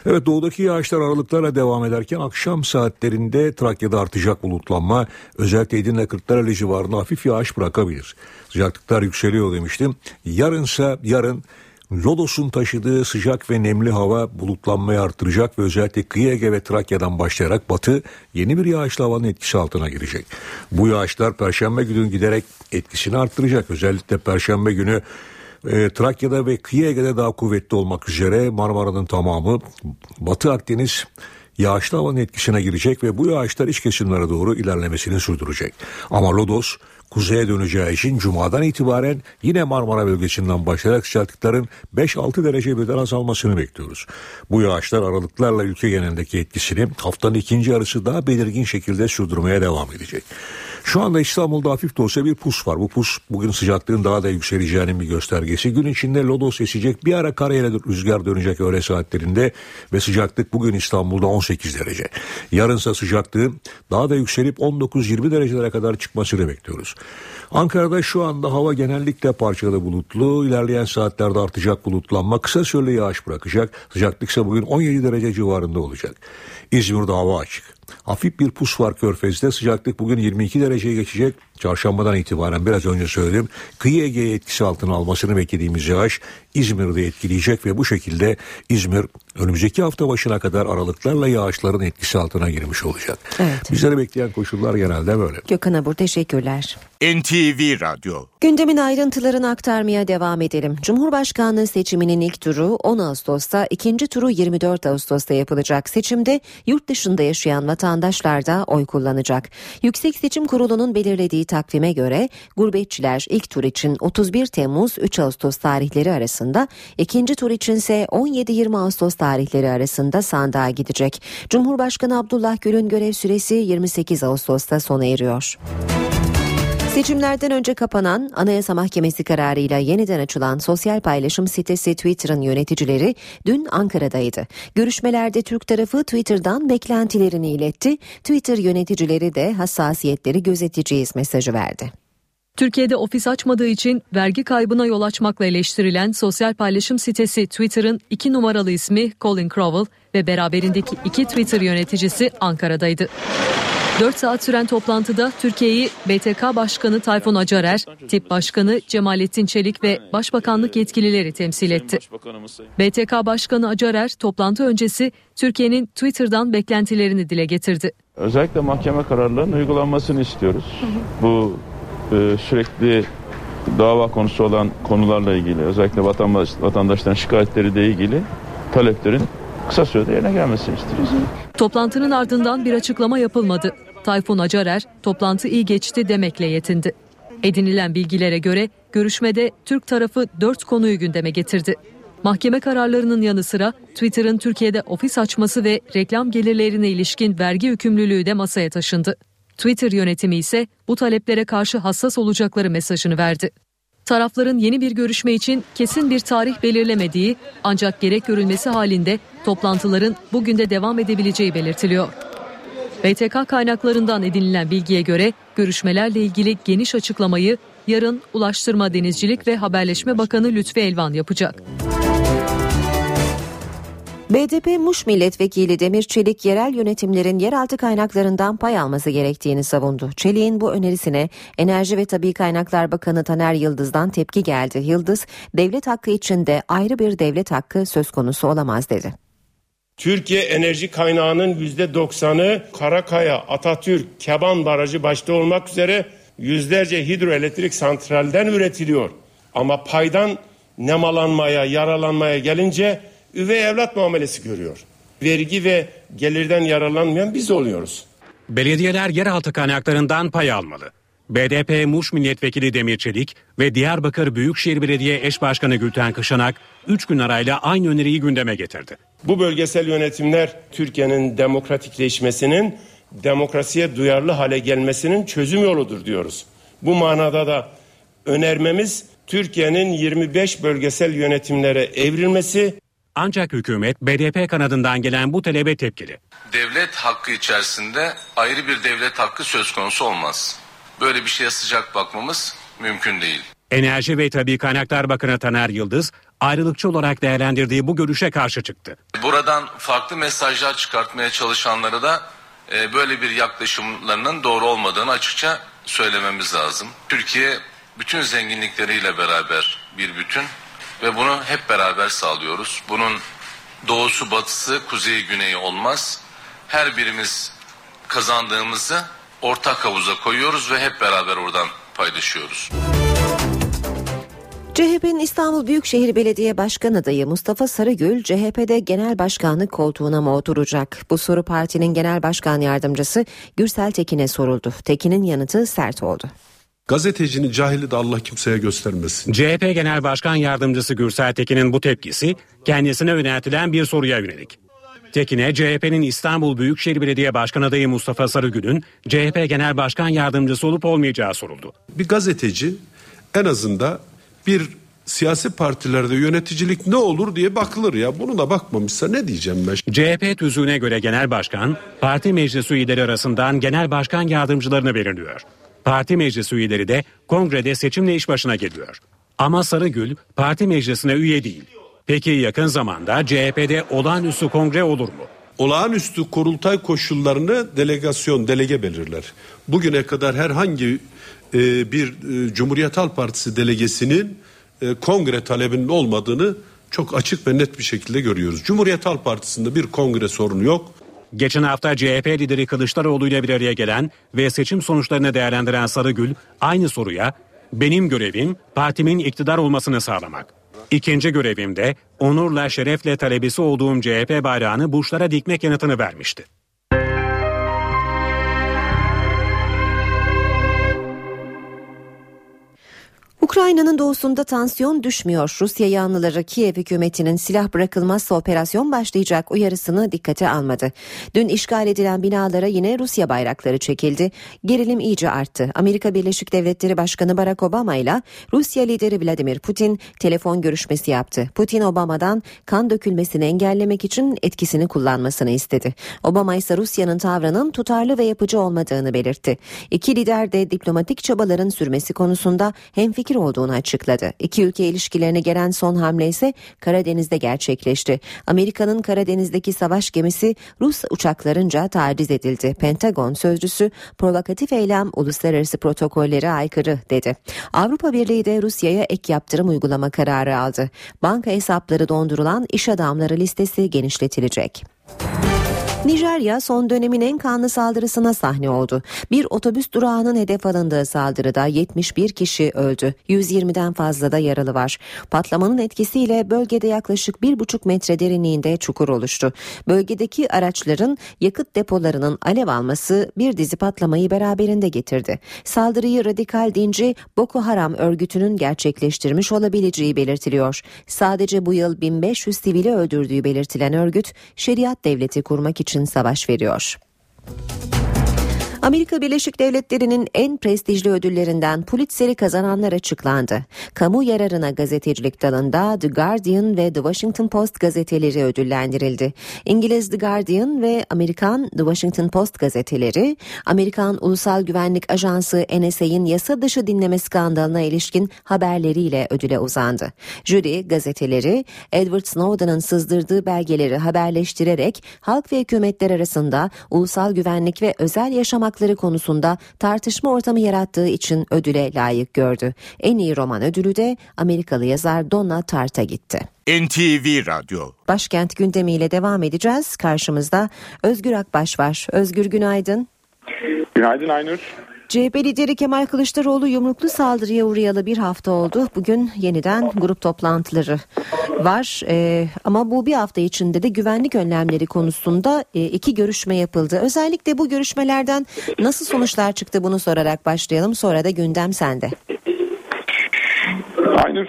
Evet doğudaki yağışlar aralıklarla devam ederken akşam saatlerinde Trakya'da artacak bulutlanma özellikle Edirne Kırklareli civarında hafif yağış bırakabilir. Sıcaklıklar yükseliyor demiştim. Yarınsa yarın Lodos'un taşıdığı sıcak ve nemli hava bulutlanmayı artıracak ve özellikle kıyı Ege ve Trakya'dan başlayarak batı yeni bir yağışlı havanın etkisi altına girecek. Bu yağışlar perşembe günü giderek etkisini arttıracak. Özellikle perşembe günü e, Trakya'da ve kıyı Ege'de daha kuvvetli olmak üzere Marmara'nın tamamı Batı Akdeniz yağışlı havanın etkisine girecek ve bu yağışlar iç kesimlere doğru ilerlemesini sürdürecek. Ama Lodos kuzeye döneceği için Cuma'dan itibaren yine Marmara bölgesinden başlayarak sıcaklıkların 5-6 derece birden azalmasını bekliyoruz. Bu yağışlar aralıklarla ülke genelindeki etkisini haftanın ikinci yarısı daha belirgin şekilde sürdürmeye devam edecek. Şu anda İstanbul'da hafif de olsa bir pus var. Bu pus bugün sıcaklığın daha da yükseleceğinin bir göstergesi. Gün içinde lodos esecek bir ara karayla rüzgar dönecek öğle saatlerinde ve sıcaklık bugün İstanbul'da 18 derece. Yarınsa sıcaklığın daha da yükselip 19-20 derecelere kadar çıkmasını bekliyoruz. Ankara'da şu anda hava genellikle parçalı bulutlu. İlerleyen saatlerde artacak bulutlanma kısa süreli yağış bırakacak. Sıcaklık ise bugün 17 derece civarında olacak. İzmir'de hava açık. Hafif bir pus var körfezde sıcaklık bugün 22 dereceye geçecek. Çarşambadan itibaren biraz önce söyledim. Kıyı Ege'ye etkisi altına almasını beklediğimiz yağış İzmir'de etkileyecek ve bu şekilde İzmir önümüzdeki hafta başına kadar aralıklarla yağışların etkisi altına girmiş olacak. Evet. Bizleri bekleyen koşullar genelde böyle. Gökhan Abur teşekkürler. NTV Radyo Gündemin ayrıntılarını aktarmaya devam edelim. Cumhurbaşkanlığı seçiminin ilk turu 10 Ağustos'ta, ikinci turu 24 Ağustos'ta yapılacak. Seçimde yurt dışında yaşayan vatandaşlar da oy kullanacak. Yüksek Seçim Kurulu'nun belirlediği takvime göre gurbetçiler ilk tur için 31 Temmuz 3 Ağustos tarihleri arasında, ikinci tur içinse 17-20 Ağustos tarihleri arasında sandığa gidecek. Cumhurbaşkanı Abdullah Gül'ün görev süresi 28 Ağustos'ta sona eriyor. Seçimlerden önce kapanan Anayasa Mahkemesi kararıyla yeniden açılan sosyal paylaşım sitesi Twitter'ın yöneticileri dün Ankara'daydı. Görüşmelerde Türk tarafı Twitter'dan beklentilerini iletti. Twitter yöneticileri de hassasiyetleri gözeteceğiz mesajı verdi. Türkiye'de ofis açmadığı için vergi kaybına yol açmakla eleştirilen sosyal paylaşım sitesi Twitter'ın iki numaralı ismi Colin Crowell ve beraberindeki iki Twitter yöneticisi Ankara'daydı. 4 saat süren toplantıda Türkiye'yi BTK Başkanı Tayfun Acarer, Tip Başkanı Cemalettin Çelik ve Başbakanlık yetkilileri temsil etti. BTK Başkanı Acarer toplantı öncesi Türkiye'nin Twitter'dan beklentilerini dile getirdi. Özellikle mahkeme kararlarının uygulanmasını istiyoruz. Bu e, sürekli dava konusu olan konularla ilgili özellikle vatandaş, vatandaşların şikayetleri de ilgili taleplerin kısa sürede yerine gelmesini istiyoruz. Toplantının ardından bir açıklama yapılmadı. Tayfun Acarer toplantı iyi geçti demekle yetindi. Edinilen bilgilere göre görüşmede Türk tarafı dört konuyu gündeme getirdi. Mahkeme kararlarının yanı sıra Twitter'ın Türkiye'de ofis açması ve reklam gelirlerine ilişkin vergi yükümlülüğü de masaya taşındı. Twitter yönetimi ise bu taleplere karşı hassas olacakları mesajını verdi. Tarafların yeni bir görüşme için kesin bir tarih belirlemediği ancak gerek görülmesi halinde toplantıların bugün de devam edebileceği belirtiliyor. BTK kaynaklarından edinilen bilgiye göre görüşmelerle ilgili geniş açıklamayı yarın Ulaştırma Denizcilik ve Haberleşme Bakanı Lütfi Elvan yapacak. BDP Muş Milletvekili Demir Çelik yerel yönetimlerin yeraltı kaynaklarından pay alması gerektiğini savundu. Çelik'in bu önerisine Enerji ve Tabi Kaynaklar Bakanı Taner Yıldız'dan tepki geldi. Yıldız, devlet hakkı içinde ayrı bir devlet hakkı söz konusu olamaz dedi. Türkiye enerji kaynağının %90'ı Karakaya, Atatürk, Keban Barajı başta olmak üzere yüzlerce hidroelektrik santralden üretiliyor. Ama paydan nemalanmaya, yaralanmaya gelince üvey evlat muamelesi görüyor. Vergi ve gelirden yararlanmayan biz oluyoruz. Belediyeler yeraltı kaynaklarından pay almalı. BDP Muş Milletvekili Demir Çelik ve Diyarbakır Büyükşehir Belediye Eş Başkanı Gülten Kışanak 3 gün arayla aynı öneriyi gündeme getirdi. Bu bölgesel yönetimler Türkiye'nin demokratikleşmesinin, demokrasiye duyarlı hale gelmesinin çözüm yoludur diyoruz. Bu manada da önermemiz Türkiye'nin 25 bölgesel yönetimlere evrilmesi ancak hükümet BDP kanadından gelen bu talebe tepkili. Devlet hakkı içerisinde ayrı bir devlet hakkı söz konusu olmaz. Böyle bir şeye sıcak bakmamız mümkün değil. Enerji ve Tabi Kaynaklar Bakanı Taner Yıldız ayrılıkçı olarak değerlendirdiği bu görüşe karşı çıktı. Buradan farklı mesajlar çıkartmaya çalışanlara da e, böyle bir yaklaşımlarının doğru olmadığını açıkça söylememiz lazım. Türkiye bütün zenginlikleriyle beraber bir bütün ve bunu hep beraber sağlıyoruz. Bunun doğusu batısı kuzeyi güneyi olmaz. Her birimiz kazandığımızı ortak havuza koyuyoruz ve hep beraber oradan paylaşıyoruz. CHP'nin İstanbul Büyükşehir Belediye Başkan adayı Mustafa Sarıgül CHP'de genel başkanlık koltuğuna mı oturacak? Bu soru partinin genel başkan yardımcısı Gürsel Tekin'e soruldu. Tekin'in yanıtı sert oldu. Gazetecinin cahili de Allah kimseye göstermesin. CHP Genel Başkan Yardımcısı Gürsel Tekin'in bu tepkisi kendisine yöneltilen bir soruya yönelik. Tekin'e CHP'nin İstanbul Büyükşehir Belediye Başkan adayı Mustafa Sarıgül'ün CHP Genel Başkan Yardımcısı olup olmayacağı soruldu. Bir gazeteci en azından bir siyasi partilerde yöneticilik ne olur diye bakılır ya. Bunu da bakmamışsa ne diyeceğim ben? CHP tüzüğüne göre genel başkan parti meclis üyeleri arasından genel başkan yardımcılarını belirliyor. Parti meclis üyeleri de kongrede seçimle iş başına geliyor. Ama Sarıgül parti meclisine üye değil. Peki yakın zamanda CHP'de olağanüstü kongre olur mu? Olağanüstü kurultay koşullarını delegasyon, delege belirler. Bugüne kadar herhangi e, bir e, Cumhuriyet Halk Partisi delegesinin e, kongre talebinin olmadığını çok açık ve net bir şekilde görüyoruz. Cumhuriyet Halk Partisi'nde bir kongre sorunu yok. Geçen hafta CHP lideri Kılıçdaroğlu ile bir araya gelen ve seçim sonuçlarını değerlendiren Sarıgül aynı soruya benim görevim partimin iktidar olmasını sağlamak. İkinci görevimde onurla şerefle talebesi olduğum CHP bayrağını burçlara dikmek yanıtını vermişti. Ukrayna'nın doğusunda tansiyon düşmüyor. Rusya yanlıları Kiev hükümetinin silah bırakılmazsa operasyon başlayacak uyarısını dikkate almadı. Dün işgal edilen binalara yine Rusya bayrakları çekildi. Gerilim iyice arttı. Amerika Birleşik Devletleri Başkanı Barack Obama ile Rusya lideri Vladimir Putin telefon görüşmesi yaptı. Putin Obama'dan kan dökülmesini engellemek için etkisini kullanmasını istedi. Obama ise Rusya'nın tavrının tutarlı ve yapıcı olmadığını belirtti. İki lider de diplomatik çabaların sürmesi konusunda hemfikir olduğunu açıkladı. İki ülke ilişkilerine gelen son hamle ise Karadeniz'de gerçekleşti. Amerika'nın Karadeniz'deki savaş gemisi Rus uçaklarınca taciz edildi. Pentagon sözcüsü provokatif eylem uluslararası protokollere aykırı dedi. Avrupa Birliği de Rusya'ya ek yaptırım uygulama kararı aldı. Banka hesapları dondurulan iş adamları listesi genişletilecek. Nijerya son dönemin en kanlı saldırısına sahne oldu. Bir otobüs durağının hedef alındığı saldırıda 71 kişi öldü. 120'den fazla da yaralı var. Patlamanın etkisiyle bölgede yaklaşık 1,5 metre derinliğinde çukur oluştu. Bölgedeki araçların yakıt depolarının alev alması bir dizi patlamayı beraberinde getirdi. Saldırıyı radikal dinci Boko Haram örgütünün gerçekleştirmiş olabileceği belirtiliyor. Sadece bu yıl 1500 sivili öldürdüğü belirtilen örgüt şeriat devleti kurmak için savaş veriyor. Amerika Birleşik Devletleri'nin en prestijli ödüllerinden Pulitzer'i kazananlar açıklandı. Kamu yararına gazetecilik dalında The Guardian ve The Washington Post gazeteleri ödüllendirildi. İngiliz The Guardian ve Amerikan The Washington Post gazeteleri, Amerikan Ulusal Güvenlik Ajansı NSA'in yasa dışı dinleme skandalına ilişkin haberleriyle ödüle uzandı. Jüri gazeteleri Edward Snowden'ın sızdırdığı belgeleri haberleştirerek halk ve hükümetler arasında ulusal güvenlik ve özel yaşam hakları konusunda tartışma ortamı yarattığı için ödüle layık gördü. En iyi roman ödülü de Amerikalı yazar Donna Tartt'a gitti. NTV Radyo Başkent gündemiyle devam edeceğiz. Karşımızda Özgür Akbaş var. Özgür günaydın. Günaydın Aynur. CHP lideri Kemal Kılıçdaroğlu yumruklu saldırıya uğrayalı bir hafta oldu. Bugün yeniden grup toplantıları var. Ee, ama bu bir hafta içinde de güvenlik önlemleri konusunda e, iki görüşme yapıldı. Özellikle bu görüşmelerden nasıl sonuçlar çıktı bunu sorarak başlayalım. Sonra da gündem sende. Aynur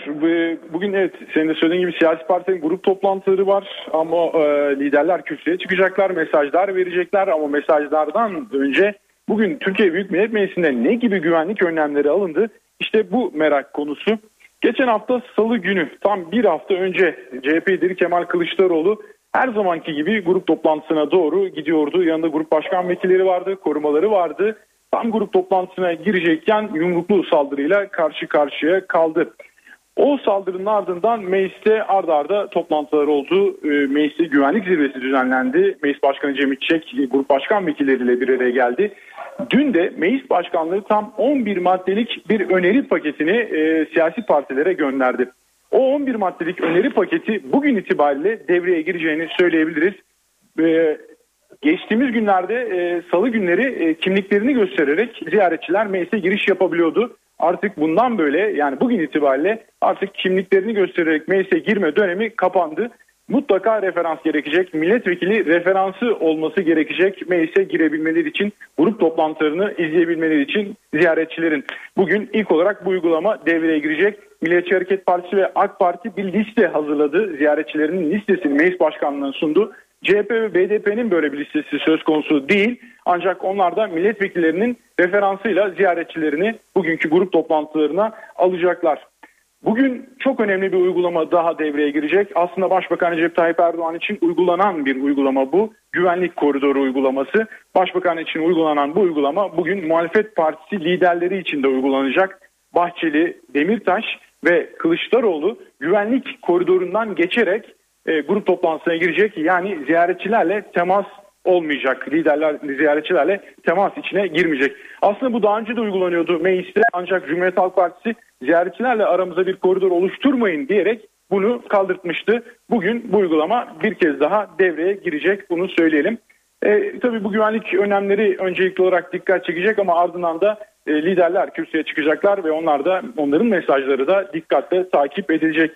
bugün evet senin de söylediğin gibi siyasi partilerin grup toplantıları var ama e, liderler kürsüye çıkacaklar mesajlar verecekler ama mesajlardan önce Bugün Türkiye Büyük Millet Meclisi'nde ne gibi güvenlik önlemleri alındı? İşte bu merak konusu. Geçen hafta salı günü tam bir hafta önce CHP lideri Kemal Kılıçdaroğlu her zamanki gibi grup toplantısına doğru gidiyordu. Yanında grup başkan vekilleri vardı, korumaları vardı. Tam grup toplantısına girecekken yumruklu saldırıyla karşı karşıya kaldı. O saldırının ardından mecliste ardarda arda toplantılar oldu. E, mecliste güvenlik zirvesi düzenlendi. Meclis Başkanı Cem İçek grup başkan vekilleriyle bir araya geldi. Dün de meclis başkanlığı tam 11 maddelik bir öneri paketini e, siyasi partilere gönderdi. O 11 maddelik öneri paketi bugün itibariyle devreye gireceğini söyleyebiliriz. E, geçtiğimiz günlerde e, salı günleri e, kimliklerini göstererek ziyaretçiler meclise giriş yapabiliyordu. Artık bundan böyle yani bugün itibariyle artık kimliklerini göstererek meclise girme dönemi kapandı. mutlaka referans gerekecek. Milletvekili referansı olması gerekecek meclise girebilmeleri için, grup toplantılarını izleyebilmeleri için ziyaretçilerin. Bugün ilk olarak bu uygulama devreye girecek. Milliyetçi Hareket Partisi ve AK Parti bir liste hazırladı. Ziyaretçilerinin listesini meclis başkanlığına sundu. CHP ve BDP'nin böyle bir listesi söz konusu değil. Ancak onlar da milletvekillerinin referansıyla ziyaretçilerini bugünkü grup toplantılarına alacaklar. Bugün çok önemli bir uygulama daha devreye girecek. Aslında Başbakan Recep Tayyip Erdoğan için uygulanan bir uygulama bu. Güvenlik koridoru uygulaması. Başbakan için uygulanan bu uygulama bugün muhalefet partisi liderleri için de uygulanacak. Bahçeli, Demirtaş ve Kılıçdaroğlu güvenlik koridorundan geçerek e, grup toplantısına girecek. Yani ziyaretçilerle temas olmayacak. Liderler ziyaretçilerle temas içine girmeyecek. Aslında bu daha önce de uygulanıyordu mecliste ancak Cumhuriyet Halk Partisi ziyaretçilerle aramızda bir koridor oluşturmayın diyerek bunu kaldırtmıştı. Bugün bu uygulama bir kez daha devreye girecek bunu söyleyelim. E, tabii bu güvenlik önlemleri öncelikli olarak dikkat çekecek ama ardından da e, liderler kürsüye çıkacaklar ve onlar da onların mesajları da dikkatle takip edilecek.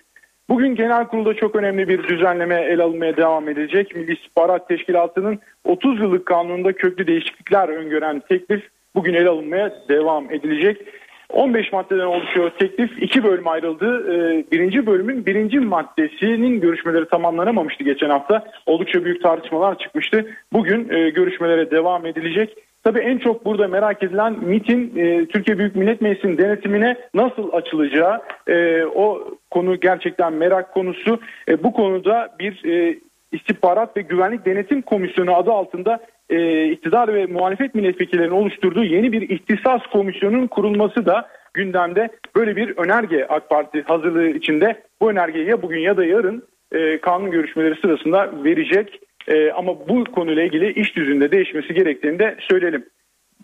Bugün genel kurulda çok önemli bir düzenleme el alınmaya devam edecek. Milli İstihbarat Teşkilatı'nın 30 yıllık kanununda köklü değişiklikler öngören teklif bugün el alınmaya devam edilecek. 15 maddeden oluşuyor teklif. iki bölüm ayrıldı. Ee, birinci bölümün birinci maddesinin görüşmeleri tamamlanamamıştı geçen hafta. Oldukça büyük tartışmalar çıkmıştı. Bugün e, görüşmelere devam edilecek. Tabii en çok burada merak edilen MIT'in e, Türkiye Büyük Millet Meclisi'nin denetimine nasıl açılacağı e, o konu gerçekten merak konusu. E, bu konuda bir e, istihbarat ve güvenlik denetim komisyonu adı altında e, iktidar ve muhalefet milletvekillerinin oluşturduğu yeni bir ihtisas komisyonunun kurulması da gündemde. Böyle bir önerge AK Parti hazırlığı içinde bu önergeyi ya bugün ya da yarın e, kanun görüşmeleri sırasında verecek. E, ama bu konuyla ilgili iş düzünde değişmesi gerektiğini de söyleyelim.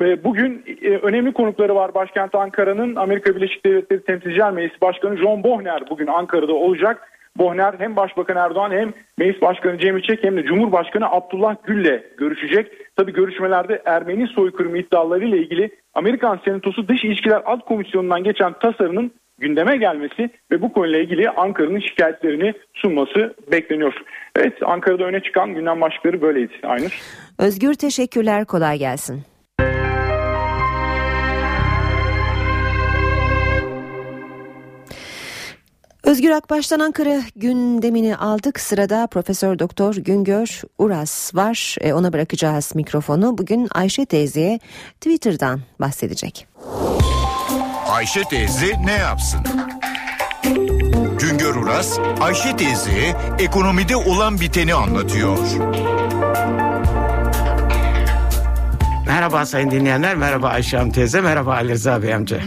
E, bugün e, önemli konukları var başkent Ankara'nın Amerika Birleşik Devletleri Temsilciler Meclisi Başkanı John Bohner bugün Ankara'da olacak. Bohner hem Başbakan Erdoğan hem Meclis Başkanı Cem İçek hem de Cumhurbaşkanı Abdullah Gül'le görüşecek. Tabi görüşmelerde Ermeni soykırımı iddialarıyla ilgili Amerikan Senatosu Dış İlişkiler Alt Komisyonu'ndan geçen tasarının gündeme gelmesi ve bu konuyla ilgili Ankara'nın şikayetlerini sunması bekleniyor. Evet Ankara'da öne çıkan gündem başlıkları böyleydi Aynur. Özgür teşekkürler kolay gelsin. Özgür Akbaş'tan Ankara gündemini aldık. Sırada Profesör Doktor Güngör Uras var. E, ona bırakacağız mikrofonu. Bugün Ayşe teyzeye Twitter'dan bahsedecek. Ayşe teyze ne yapsın? Güngör Uras, Ayşe teyze ekonomide olan biteni anlatıyor. Merhaba sayın dinleyenler, merhaba Ayşe Hanım teyze, merhaba Ali Rıza Bey amca.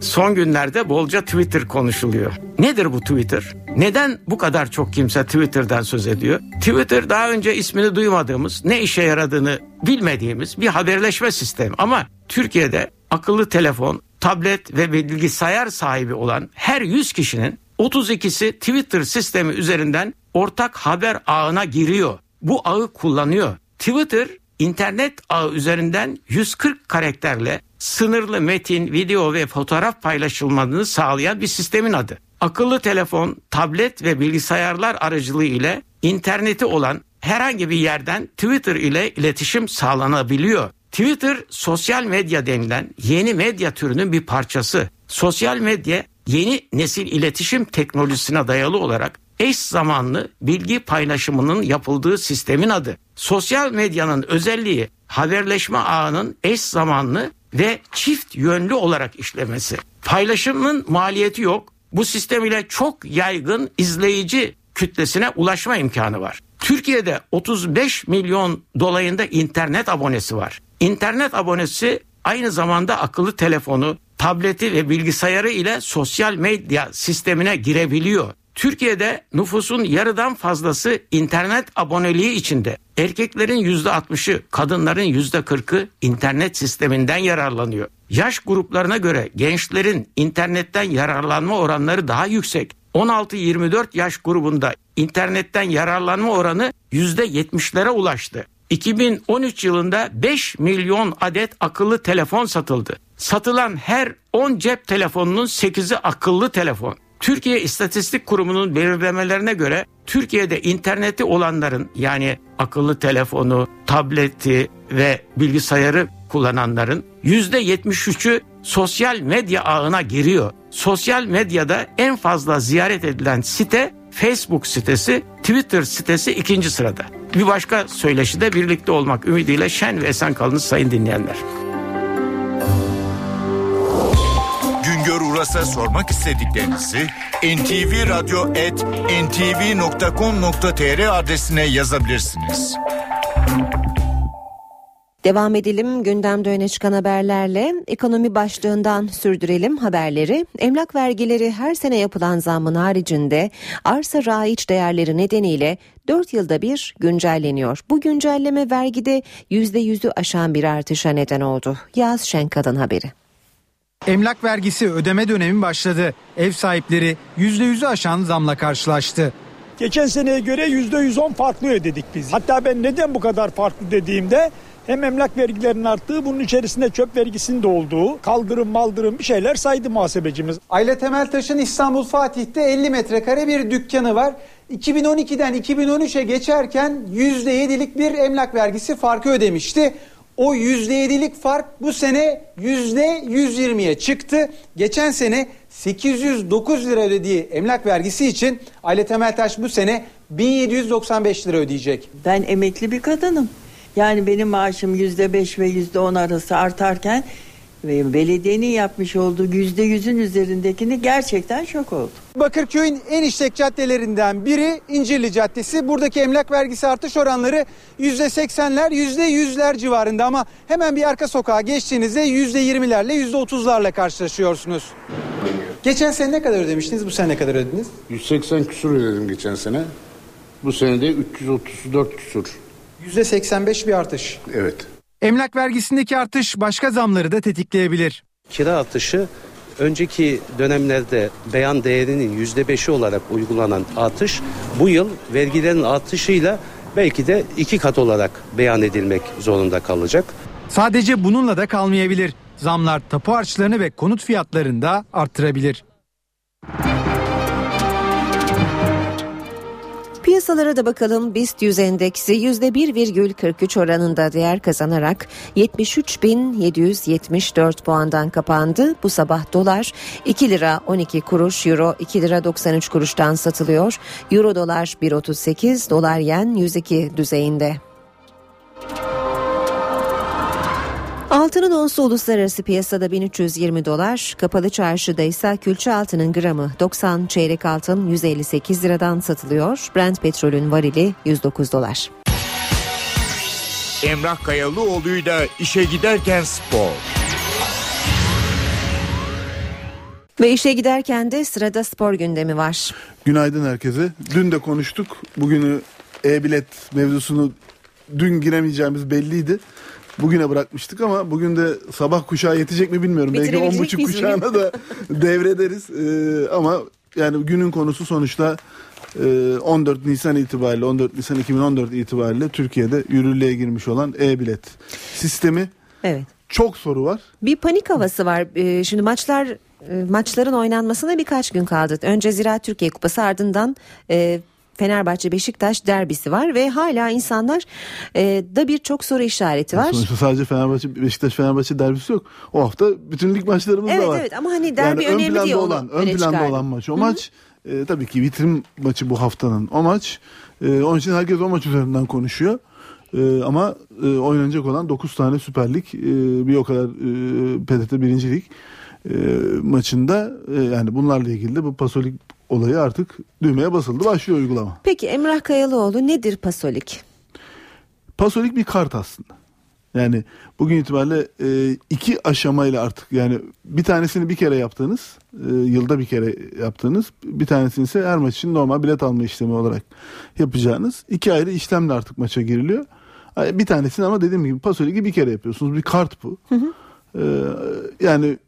Son günlerde bolca Twitter konuşuluyor. Nedir bu Twitter? Neden bu kadar çok kimse Twitter'dan söz ediyor? Twitter daha önce ismini duymadığımız, ne işe yaradığını bilmediğimiz bir haberleşme sistemi. Ama Türkiye'de akıllı telefon, tablet ve bilgisayar sahibi olan her 100 kişinin 32'si Twitter sistemi üzerinden ortak haber ağına giriyor. Bu ağı kullanıyor. Twitter internet ağı üzerinden 140 karakterle sınırlı metin, video ve fotoğraf paylaşılmasını sağlayan bir sistemin adı. Akıllı telefon, tablet ve bilgisayarlar aracılığı ile interneti olan herhangi bir yerden Twitter ile iletişim sağlanabiliyor. Twitter sosyal medya denilen yeni medya türünün bir parçası. Sosyal medya yeni nesil iletişim teknolojisine dayalı olarak eş zamanlı bilgi paylaşımının yapıldığı sistemin adı. Sosyal medyanın özelliği haberleşme ağının eş zamanlı ve çift yönlü olarak işlemesi. Paylaşımın maliyeti yok. Bu sistem ile çok yaygın izleyici kütlesine ulaşma imkanı var. Türkiye'de 35 milyon dolayında internet abonesi var. İnternet abonesi aynı zamanda akıllı telefonu, tableti ve bilgisayarı ile sosyal medya sistemine girebiliyor. Türkiye'de nüfusun yarıdan fazlası internet aboneliği içinde. Erkeklerin yüzde altmışı, kadınların yüzde kırkı internet sisteminden yararlanıyor. Yaş gruplarına göre gençlerin internetten yararlanma oranları daha yüksek. 16-24 yaş grubunda internetten yararlanma oranı yüzde 70'lere ulaştı. 2013 yılında 5 milyon adet akıllı telefon satıldı. Satılan her 10 cep telefonunun 8'i akıllı telefon. Türkiye İstatistik Kurumu'nun belirlemelerine göre Türkiye'de interneti olanların yani akıllı telefonu, tableti ve bilgisayarı kullananların %73'ü sosyal medya ağına giriyor. Sosyal medyada en fazla ziyaret edilen site Facebook sitesi, Twitter sitesi ikinci sırada. Bir başka söyleşide birlikte olmak ümidiyle şen ve esen kalınız sayın dinleyenler. Güngör Uras'a sormak istediklerinizi ntvradio.ntv.com.tr adresine yazabilirsiniz. Devam edelim gündemde öne çıkan haberlerle ekonomi başlığından sürdürelim haberleri. Emlak vergileri her sene yapılan zammın haricinde arsa raiç değerleri nedeniyle 4 yılda bir güncelleniyor. Bu güncelleme vergide %100'ü aşan bir artışa neden oldu. Yaz Şenkad'ın haberi. Emlak vergisi ödeme dönemi başladı. Ev sahipleri %100'ü aşan zamla karşılaştı. Geçen seneye göre %110 farklı ödedik biz. Hatta ben neden bu kadar farklı dediğimde hem emlak vergilerinin arttığı bunun içerisinde çöp vergisinin de olduğu kaldırım maldırım bir şeyler saydı muhasebecimiz. Ayla Temeltaş'ın İstanbul Fatih'te 50 metrekare bir dükkanı var. 2012'den 2013'e geçerken %7'lik bir emlak vergisi farkı ödemişti. O %7'lik fark bu sene %120'ye çıktı. Geçen sene 809 lira ödediği emlak vergisi için Aile Temeltaş bu sene 1795 lira ödeyecek. Ben emekli bir kadınım. Yani benim maaşım yüzde beş ve yüzde on arası artarken ve belediyenin yapmış olduğu yüzde yüzün üzerindekini gerçekten şok oldu. Bakırköy'ün en işlek caddelerinden biri İncirli Caddesi. Buradaki emlak vergisi artış oranları %80'ler %100'ler civarında ama hemen bir arka sokağa geçtiğinizde %20'lerle %30'larla karşılaşıyorsunuz. Geçen sene ne kadar ödemiştiniz? Bu sene ne kadar ödediniz? 180 küsur ödedim geçen sene. Bu sene de 334 küsur. %85 bir artış. Evet. Emlak vergisindeki artış başka zamları da tetikleyebilir. Kira artışı önceki dönemlerde beyan değerinin yüzde beşi olarak uygulanan artış bu yıl vergilerin artışıyla belki de iki kat olarak beyan edilmek zorunda kalacak. Sadece bununla da kalmayabilir. Zamlar tapu harçlarını ve konut fiyatlarını da arttırabilir. Piyasalara da bakalım BIST 100 endeksi %1,43 oranında değer kazanarak 73.774 puandan kapandı. Bu sabah dolar 2 lira 12 kuruş, euro 2 lira 93 kuruştan satılıyor. Euro dolar 1.38, dolar yen 102 düzeyinde. Altının onsu uluslararası piyasada 1320 dolar, kapalı çarşıda ise külçe altının gramı 90, çeyrek altın 158 liradan satılıyor. Brent petrolün varili 109 dolar. Emrah Kayalıoğlu'yla işe giderken spor. Ve işe giderken de sırada spor gündemi var. Günaydın herkese. Dün de konuştuk. Bugünü e-bilet mevzusunu dün giremeyeceğimiz belliydi. Bugüne bırakmıştık ama bugün de sabah kuşağı yetecek mi bilmiyorum. Belki on buçuk kuşağına da devrederiz. Ee, ama yani günün konusu sonuçta e, 14 Nisan itibariyle 14 Nisan 2014 itibariyle Türkiye'de yürürlüğe girmiş olan e-bilet sistemi. Evet. Çok soru var. Bir panik havası var. Ee, Şimdi maçlar e, maçların oynanmasına birkaç gün kaldı. Önce Ziraat Türkiye Kupası ardından e, Fenerbahçe Beşiktaş derbisi var ve hala insanlar e, da birçok soru işareti var. Sonuçta sadece Fenerbahçe Beşiktaş Fenerbahçe derbisi yok. O hafta bütün lig maçlarımız Evet da var. evet ama hani derbi yani ön önemli diye olan, ön planda çıkardım. olan maç. O Hı hı. maç e, tabii ki vitrin maçı bu haftanın o maç. E, onun için herkes o maç üzerinden konuşuyor. E, ama e, oynanacak olan 9 tane Süper Lig, e, bir o kadar e, PTT 1. Lig e, maçında e, yani bunlarla ilgili de bu Pasolik olayı artık düğmeye basıldı. Başlıyor uygulama. Peki Emrah Kayalıoğlu nedir Pasolik? Pasolik bir kart aslında. Yani bugün itibariyle e, iki aşamayla artık yani bir tanesini bir kere yaptığınız, e, yılda bir kere yaptığınız, bir tanesini ise her maç için normal bilet alma işlemi olarak yapacağınız iki ayrı işlemle artık maça giriliyor. Bir tanesini ama dediğim gibi Pasolik'i bir kere yapıyorsunuz. Bir kart bu. E, yani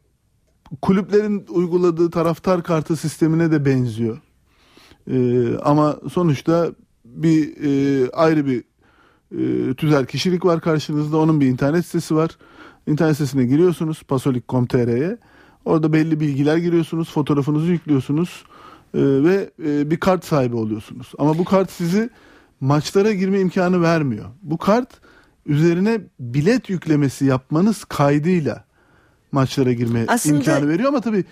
kulüplerin uyguladığı taraftar kartı sistemine de benziyor. E, ama sonuçta bir e, ayrı bir e, tüzel kişilik var karşınızda. Onun bir internet sitesi var. İnternet sitesine giriyorsunuz pasolik.com.tr'ye. Orada belli bilgiler giriyorsunuz. Fotoğrafınızı yüklüyorsunuz. ve e, bir kart sahibi oluyorsunuz. Ama bu kart sizi maçlara girme imkanı vermiyor. Bu kart üzerine bilet yüklemesi yapmanız kaydıyla maçlara girme Aslında- imkanı veriyor ama tabii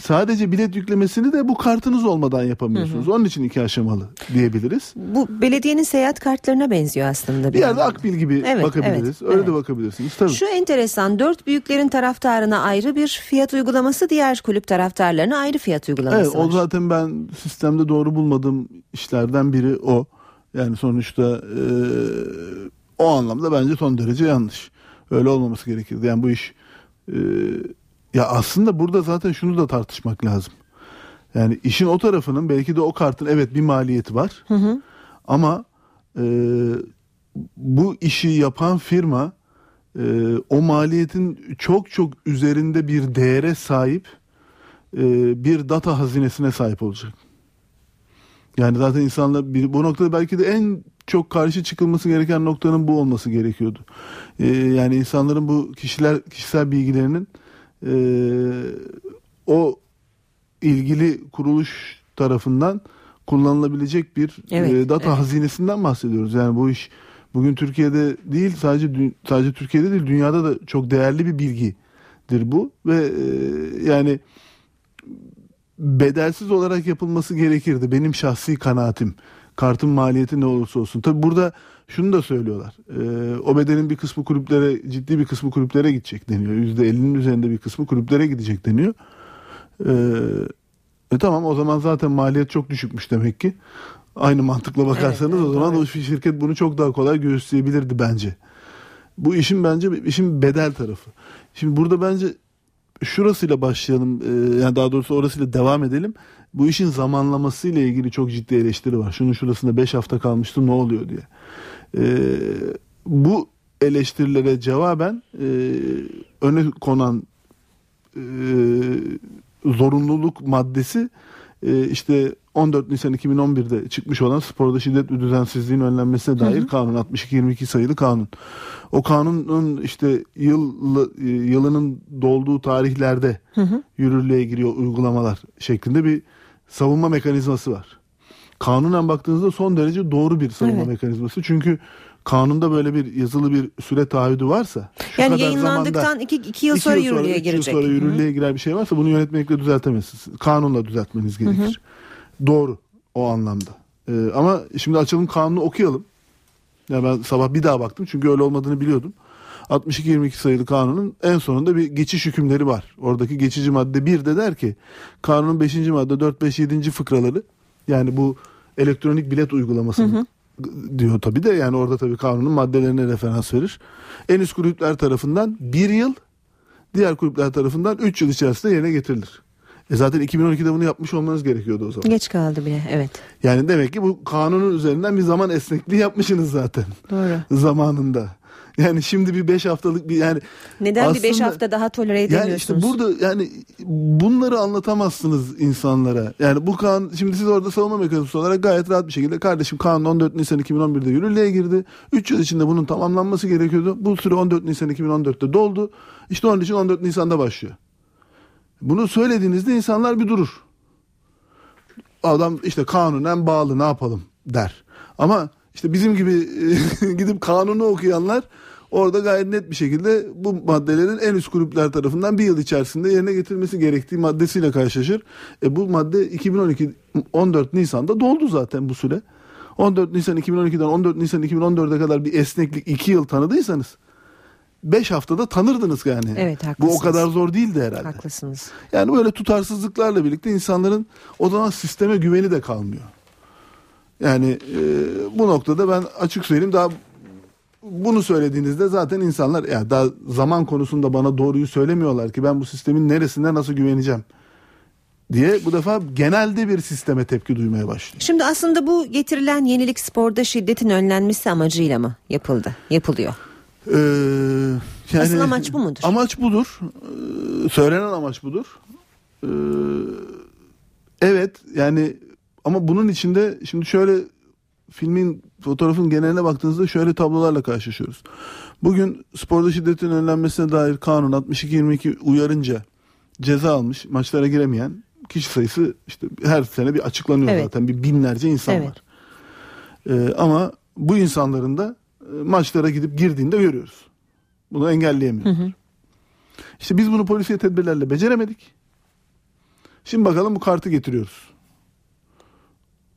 sadece bilet yüklemesini de bu kartınız olmadan yapamıyorsunuz. Hı Onun için iki aşamalı diyebiliriz. Bu belediyenin seyahat kartlarına benziyor aslında. Bir yerde yandan. Akbil gibi Evet, bakabiliriz. evet, Öyle evet. de bakabilirsiniz. Tabii. Şu enteresan dört büyüklerin taraftarına ayrı bir fiyat uygulaması diğer kulüp taraftarlarına ayrı fiyat uygulaması Evet, var. o zaten ben sistemde doğru bulmadığım işlerden biri o. Yani sonuçta e, o anlamda bence son derece yanlış. Öyle olmaması gerekirdi. Yani bu iş e, ya aslında burada zaten şunu da tartışmak lazım. Yani işin o tarafının belki de o kartın evet bir maliyeti var. Hı hı. Ama e, bu işi yapan firma e, o maliyetin çok çok üzerinde bir değere sahip e, bir data hazinesine sahip olacak. Yani zaten insanlar bu noktada belki de en çok karşı çıkılması gereken noktanın bu olması gerekiyordu. E, yani insanların bu kişiler kişisel bilgilerinin e, o ilgili kuruluş tarafından kullanılabilecek bir Evet, e, data evet. hazinesinden bahsediyoruz. Yani bu iş bugün Türkiye'de değil sadece sadece Türkiye'de değil dünyada da çok değerli bir bilgidir bu ve e, yani bedelsiz olarak yapılması gerekirdi. Benim şahsi kanaatim. Kartın maliyeti ne olursa olsun. Tabi burada şunu da söylüyorlar. Ee, o bedelin bir kısmı kulüplere, ciddi bir kısmı kulüplere gidecek deniyor. %50'nin üzerinde bir kısmı kulüplere gidecek deniyor. Ee, e tamam o zaman zaten maliyet çok düşükmüş demek ki. Aynı mantıkla bakarsanız o zaman o şirket bunu çok daha kolay göğüsleyebilirdi bence. Bu işin bence işin bedel tarafı. Şimdi burada bence şurasıyla başlayalım. Ee, yani daha doğrusu orasıyla devam edelim. Bu işin zamanlaması ile ilgili çok ciddi eleştiri var. Şunun şurasında 5 hafta kalmıştı ne oluyor diye. Ee, bu eleştirilere cevaben e, öne konan e, zorunluluk maddesi e, işte 14 Nisan 2011'de çıkmış olan sporda şiddet ve düzensizliğin önlenmesine dair Hı hı. kanun 62-22 sayılı kanun. O kanunun işte yıl yılının dolduğu tarihlerde Hı hı. yürürlüğe giriyor uygulamalar şeklinde bir savunma mekanizması var. Kanunen baktığınızda son derece doğru bir savunma Evet. mekanizması. Çünkü kanunda böyle bir yazılı bir süre taahhüdü varsa şu Yani kadar yayınlandıktan zamanda- iki, iki yıl İki sonra yürürlüğe üç yıl girecek. sonra yürürlüğe girer bir şey varsa bunu yönetmelikle düzeltemezsiniz. Kanunla düzeltmeniz Hı hı. Doğru o anlamda. Ee, ama şimdi açalım kanunu okuyalım. Ya ben sabah bir daha baktım çünkü öyle olmadığını biliyordum. 62-22 sayılı kanunun en sonunda bir geçiş hükümleri var. Oradaki geçici madde 1 de der ki kanunun 5. madde 4, 5, 7. fıkraları yani bu elektronik bilet uygulaması Hı hı. diyor tabi de yani orada tabi kanunun maddelerine referans verir. En üst kulüpler tarafından bir yıl diğer kulüpler tarafından 3 yıl içerisinde yerine getirilir. E zaten 2012'de bunu yapmış olmanız gerekiyordu o zaman. Geç kaldı bile evet. Yani demek ki bu kanunun üzerinden bir zaman esnekliği yapmışsınız zaten Doğru. zamanında. Yani şimdi bir 5 haftalık bir yani Neden bir beş aslında- hafta daha tolere yani edemiyorsunuz? işte burada yani bunları anlatamazsınız insanlara. Yani bu kanun şimdi siz orada savunma mekanizması olarak gayet rahat bir şekilde kardeşim kanun 14 Nisan 2011'de yürürlüğe girdi. 3 yıl içinde bunun tamamlanması gerekiyordu. Bu süre 14 Nisan 2014'te doldu. İşte onun için 14 Nisan'da başlıyor. Bunu söylediğinizde insanlar bir durur. Adam işte kanunen bağlı ne yapalım der. Ama işte bizim gibi gidip kanunu okuyanlar orada gayet net bir şekilde bu maddelerin en üst kulüpler tarafından bir yıl içerisinde yerine getirilmesi gerektiği maddesiyle karşılaşır. E bu madde 2012 14 Nisan'da doldu zaten bu süre. 14 Nisan 2012'den 14 Nisan 2014'e kadar bir esneklik 2 yıl tanıdıysanız 5 haftada tanırdınız yani. Evet, Bu o haklısınız. kadar zor değildi herhalde. Haklısınız. Yani böyle tutarsızlıklarla birlikte insanların o zaman sisteme güveni de kalmıyor. Yani e, bu noktada ben açık söyleyeyim daha bunu söylediğinizde zaten insanlar ya daha zaman konusunda bana doğruyu söylemiyorlar ki ben bu sistemin neresinde nasıl güveneceğim diye bu defa genelde bir sisteme tepki duymaya başlıyor. Şimdi aslında bu getirilen yenilik sporda şiddetin önlenmesi amacıyla mı yapıldı? Yapılıyor. Ee, yani Asıl amaç bu mudur? Amaç budur. Ee, söylenen amaç budur. Ee, evet yani ama bunun içinde şimdi şöyle filmin fotoğrafın geneline baktığınızda şöyle tablolarla karşılaşıyoruz. Bugün sporda şiddetin önlenmesine dair kanun 62-22 uyarınca ceza almış maçlara giremeyen kişi sayısı işte her sene bir açıklanıyor Evet. zaten bir binlerce insan Evet. var. Ee, ama bu insanların da maçlara gidip girdiğinde görüyoruz. Bunu engelleyemiyoruz. Hı hı. İşte biz bunu polisiye tedbirlerle beceremedik. Şimdi bakalım bu kartı getiriyoruz.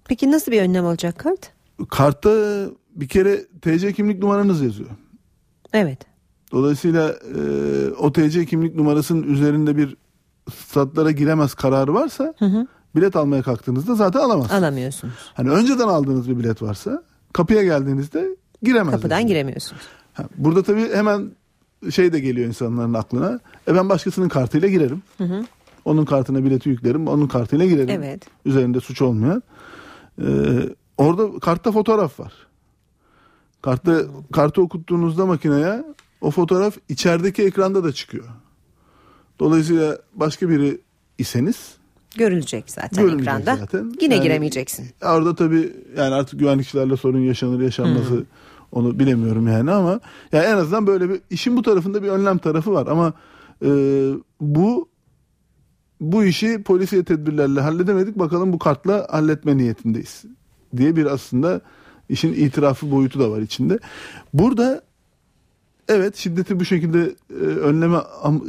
Peki nasıl bir önlem olacak kart? Kartta bir kere TC kimlik numaranız yazıyor. Evet. Dolayısıyla e, o TC kimlik numarasının üzerinde bir statlara giremez kararı varsa bilet almaya kalktığınızda zaten alamazsınız. Alamıyorsunuz. Hani önceden aldığınız bir bilet varsa kapıya geldiğinizde giremez. Kapıdan giremiyorsunuz. Ha, Burada tabii hemen şey de geliyor insanların aklına. E ben başkasının kartıyla girerim. Hı hı. Onun kartına bileti yüklerim. Onun kartıyla girerim. Evet. Üzerinde suç olmayan. Ee, orada kartta fotoğraf var. Kartta kartı okuttuğunuzda makineye o fotoğraf içerideki ekranda da çıkıyor. Dolayısıyla başka biri iseniz Görülecek zaten Görünecek ekranda. zaten. Yine Yani- giremeyeceksin. Orada tabii yani artık güvenlikçilerle sorun yaşanır yaşanması Hmm. Onu bilemiyorum yani ama yani en azından böyle bir işin bu tarafında bir önlem tarafı var ama e, bu bu işi polisiye tedbirlerle halledemedik bakalım bu kartla halletme niyetindeyiz diye bir aslında işin itirafı boyutu da var içinde. Burada evet şiddeti bu şekilde e, önleme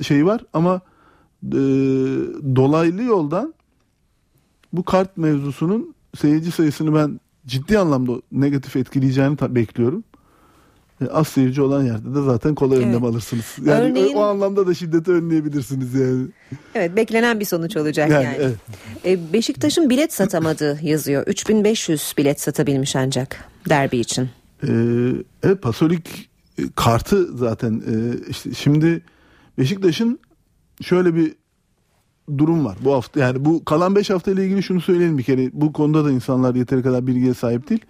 şeyi var ama e, dolaylı yoldan bu kart mevzusunun seyirci sayısını ben ciddi anlamda negatif etkileyeceğini bekliyorum. E, az seyirci olan yerde de zaten kolay Evet. önlem alırsınız. Yani Örneğin- o, anlamda da şiddeti önleyebilirsiniz yani. Evet beklenen bir sonuç olacak yani. Yani, evet. E, Beşiktaş'ın bilet satamadığı yazıyor. 3500 bilet satabilmiş ancak derbi için. Ee, evet Pasolik e, kartı zaten e, işte şimdi Beşiktaş'ın şöyle bir durum var bu hafta yani bu kalan 5 hafta ile ilgili şunu söyleyelim bir kere bu konuda da insanlar yeteri kadar bilgiye sahip değil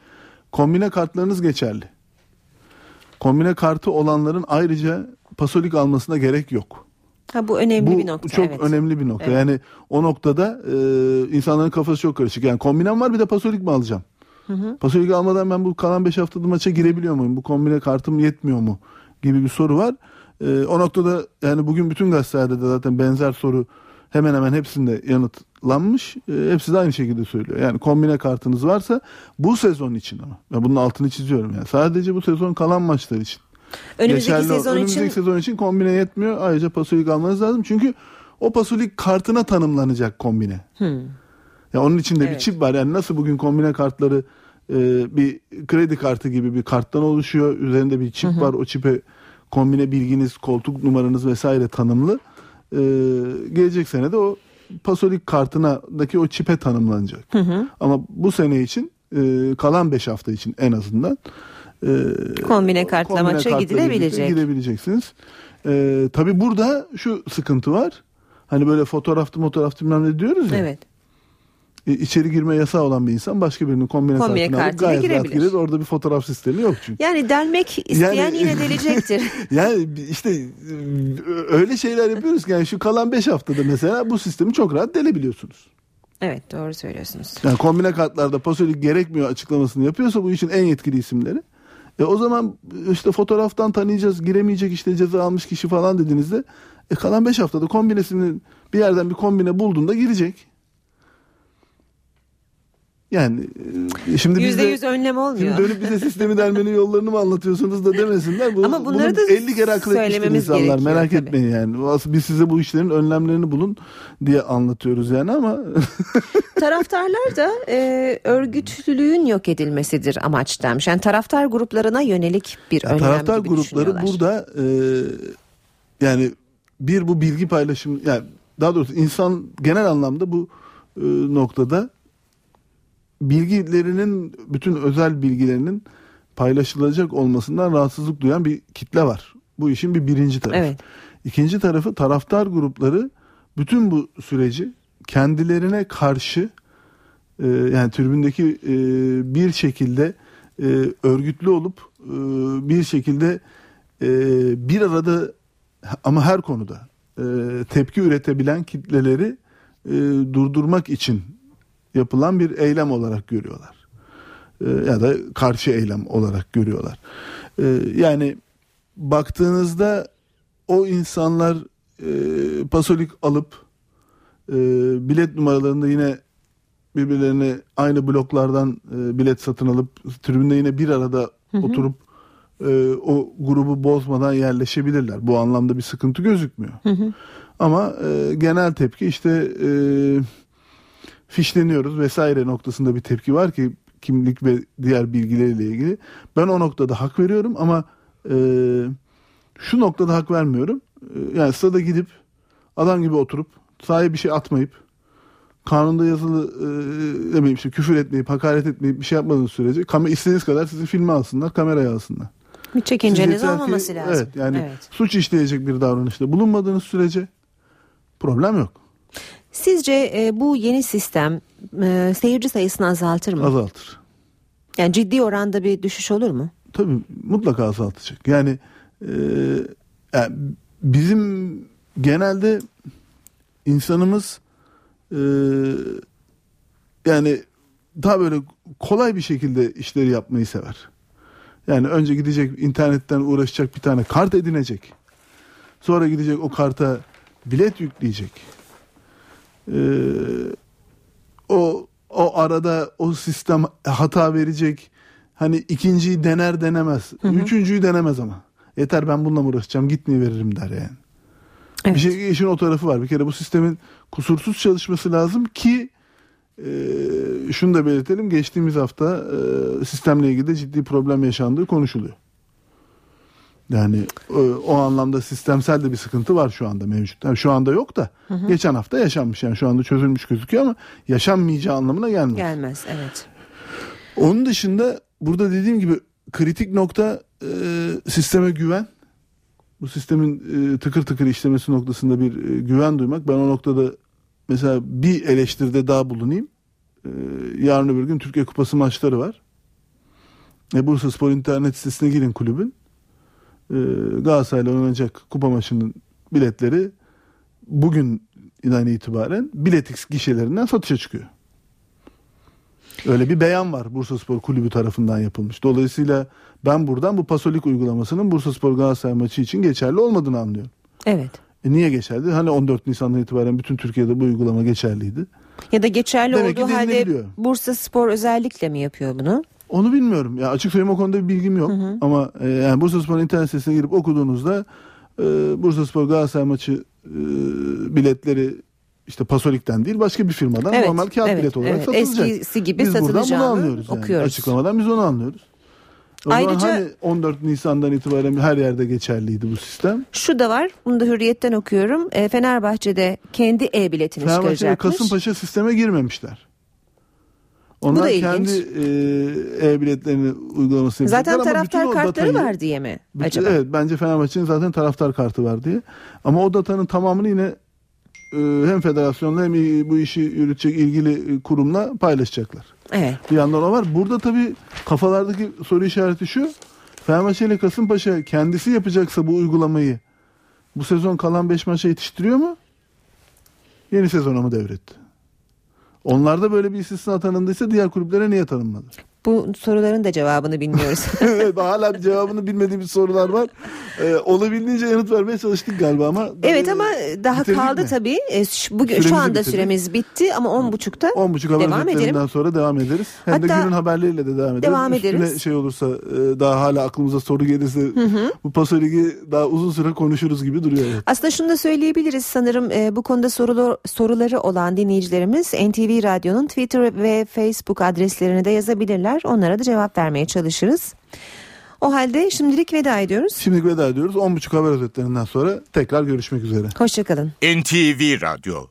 kombine kartlarınız geçerli kombine kartı olanların ayrıca Pasolik almasına gerek yok. Ha bu önemli Bu bir nokta. çok evet. önemli bir nokta. Evet. Yani o noktada e, insanların kafası çok karışık. Yani kombinem var bir de pasolik mi alacağım? Hı hı. Pasolik almadan ben bu kalan 5 haftada maça girebiliyor muyum? Bu kombine kartım yetmiyor mu? Gibi bir soru var. E, o noktada yani bugün bütün gazetelerde de zaten benzer soru hemen hemen hepsinde yanıtlanmış. E, hepsi de aynı şekilde söylüyor. Yani kombine kartınız varsa bu sezon için ama. Ben bunun altını çiziyorum yani. Sadece bu sezon kalan maçlar için. Önümüzdeki Geçerli- sezon önümüzdeki için- sezon için kombine yetmiyor. Ayrıca pasolik almanız lazım. Çünkü o pasolik kartına tanımlanacak kombine. Hmm. Ya onun içinde bir Evet. çip var. Yani nasıl bugün kombine kartları e, bir kredi kartı gibi bir karttan oluşuyor. Üzerinde bir çip Hı hı. var. O çipe kombine bilginiz, koltuk numaranız vesaire tanımlı. E, gelecek sene de o pasolik kartınadaki o çipe tanımlanacak. Hı hı. Ama bu sene için e, kalan 5 hafta için en azından e, Kombine kartla maça gidilebilecek. Gidebileceksiniz. E, tabii burada şu sıkıntı var. Hani böyle fotoğraftı fotoğraftı bilmem ne diyoruz ya. Evet. E, içeri girme yasağı olan bir insan başka birinin kombine, kartını alıp gayet rahat girebilir. girer. Orada bir fotoğraf sistemi yok çünkü. Yani delmek isteyen Yani- yine delecektir. yani işte e, öyle şeyler yapıyoruz ki yani şu kalan 5 haftada mesela bu sistemi çok rahat delebiliyorsunuz. evet doğru söylüyorsunuz. Yani kombine kartlarda pasolik gerekmiyor açıklamasını yapıyorsa bu işin en yetkili isimleri. E o zaman işte fotoğraftan tanıyacağız giremeyecek işte ceza almış kişi falan dediğinizde e kalan 5 haftada kombinesini bir yerden bir kombine bulduğunda girecek. Yani e, şimdi biz Yüzde de- yüz önlem olmuyor. Şimdi dönüp bize sistemi delmenin yollarını mı anlatıyorsunuz da demesinler. Bu, Ama bunları bunu da 50 kere akıl etmiştir söylememiz insanlar. Merak tabii. etmeyin yani. Aslında Biz size bu işlerin önlemlerini bulun diye anlatıyoruz yani ama Taraftarlar da e, örgütlülüğün yok edilmesidir amaç demiş. Yani taraftar gruplarına yönelik bir önlem taraftar gibi grupları burada e, yani bir bu bilgi paylaşım yani daha doğrusu insan genel anlamda bu e, noktada bilgilerinin bütün özel bilgilerinin paylaşılacak olmasından rahatsızlık duyan bir kitle var. Bu işin bir birinci tarafı. Evet. İkinci tarafı taraftar grupları bütün bu süreci kendilerine karşı e, yani tribündeki e, bir şekilde e, örgütlü olup e, bir şekilde e, bir arada ama her konuda e, tepki üretebilen kitleleri e, durdurmak için yapılan bir eylem olarak görüyorlar. E, ya da karşı eylem olarak görüyorlar. E, yani baktığınızda o insanlar e, pasolik alıp e, bilet numaralarında yine birbirlerine aynı bloklardan e, bilet satın alıp tribünde yine bir arada Hı hı. oturup e, o grubu bozmadan yerleşebilirler. Bu anlamda bir sıkıntı gözükmüyor. Hı hı. Ama e, genel tepki işte e, fişleniyoruz vesaire noktasında bir tepki var ki kimlik ve diğer bilgileriyle ilgili. Ben o noktada hak veriyorum ama e, şu noktada hak vermiyorum. E, yani stada gidip adam gibi oturup sahaya bir şey atmayıp kanunda yazılı e, demeyeyim işte küfür etmeyip hakaret etmeyip bir şey yapmadığınız sürece kamera istediğiniz kadar sizi filme alsınlar kameraya alsınlar. Bir çekinceniz olmaması lazım. Evet yani Evet. suç işleyecek bir davranışta bulunmadığınız sürece problem yok. Sizce e, bu yeni sistem e, seyirci sayısını azaltır mı? Azaltır. Yani ciddi oranda bir düşüş olur mu? Tabii mutlaka azaltacak. Yani, e, yani bizim genelde insanımız e, yani daha böyle kolay bir şekilde işleri yapmayı sever. Yani önce gidecek internetten uğraşacak bir tane kart edinecek. Sonra gidecek o karta bilet yükleyecek. Ee, o o arada o sistem hata verecek. Hani ikinciyi dener denemez. Üçüncüyü denemez ama. Yeter ben bununla uğraşacağım gitmeyi veririm der yani. Bir şey işin o tarafı var. Bir kere bu sistemin kusursuz çalışması lazım ki e, şunu da belirtelim. Geçtiğimiz hafta e, sistemle ilgili de ciddi problem yaşandığı konuşuluyor. Yani e, o anlamda sistemsel de bir sıkıntı var şu anda mevcut. Yani şu anda yok da Hı hı. geçen hafta yaşanmış. Yani şu anda çözülmüş gözüküyor ama yaşanmayacağı anlamına gelmez. Gelmez evet. Onun dışında burada dediğim gibi kritik nokta e, sisteme güven. Bu sistemin e, tıkır tıkır işlemesi noktasında bir e, güven duymak. Ben o noktada mesela bir eleştiride daha bulunayım. E, yarın öbür gün Türkiye Kupası maçları var. E, Bursa Spor internet sitesine girin kulübün. E, Galatasaray'la oynanacak kupa maçının biletleri bugünden itibaren biletix gişelerinden satışa çıkıyor. Öyle bir beyan var Bursa Spor Kulübü tarafından yapılmış. Dolayısıyla ben buradan bu pasolik uygulamasının Bursa Spor Galatasaray maçı için geçerli olmadığını anlıyorum. Evet. E niye geçerli? Hani 14 Nisan'dan itibaren bütün Türkiye'de bu uygulama geçerliydi. Ya da geçerli Demek olduğu halde. Bursa Spor özellikle mi yapıyor bunu? Onu bilmiyorum. Ya açık söyleyeyim o konuda bir bilgim yok. Ama e, yani Bursa Spor internet sitesine girip okuduğunuzda e, Bursa Spor Galatasaray maçı e, biletleri işte Pasolik'ten değil başka bir firmadan Evet, normal kağıt evet, bilet olarak evet. satılacak. Eskisi gibi Biz buradan bunu satılacağını anlıyoruz. Yani. okuyoruz. Açıklamadan biz onu anlıyoruz. O Ayrıca- hani 14 Nisan'dan itibaren her yerde geçerliydi bu sistem. Şu da var. Bunu da hürriyetten okuyorum. E, Fenerbahçe'de kendi e-biletini Fenerbahçe ve çıkaracakmış. Kasımpaşa sisteme girmemişler. Bu Onlar da ilginç. kendi e, e-biletlerini uygulamasını Zaten yapacaklar ama bütün taraftar o kartları datayı- var diye mi Bütün- acaba? Evet bence Fenerbahçe'nin zaten taraftar kartı var diye. Ama o datanın tamamını yine e, hem federasyonla hem bu işi yürütecek ilgili e, kurumla paylaşacaklar. Evet. Bir yandan o var. Burada tabii kafalardaki soru işareti şu. Fenerbahçe ile Kasımpaşa kendisi yapacaksa bu uygulamayı bu sezon kalan 5 maça yetiştiriyor mu? Yeni sezona mı devretti? Onlarda böyle bir istisna tanındıysa diğer kulüplere niye tanınmadı? Bu soruların da cevabını bilmiyoruz. evet hala cevabını bilmediğimiz sorular var. Ee, olabildiğince yanıt vermeye çalıştık galiba ama evet ama daha kaldı mi? tabii. E, şu, bugün, şu Süremizi anda bitirdik. süremiz bitti ama 10.30'da 10.30 haber devam edelim. sonra devam ederiz. Hem de Hatta- günün haberleriyle de devam ederiz. Devam Üstüne ederiz. şey olursa e, daha hala aklımıza soru gelirse hı. bu Paso Ligi daha uzun süre konuşuruz gibi duruyor. Evet. Aslında şunu da söyleyebiliriz sanırım e, bu konuda sorular, soruları olan dinleyicilerimiz NTV Radyo'nun Twitter ve Facebook adreslerine de yazabilirler. Onlara da cevap vermeye çalışırız. O halde şimdilik veda ediyoruz. Şimdi veda ediyoruz. 10.30 haber özetlerinden sonra tekrar görüşmek üzere. Hoşçakalın. NTV Radyo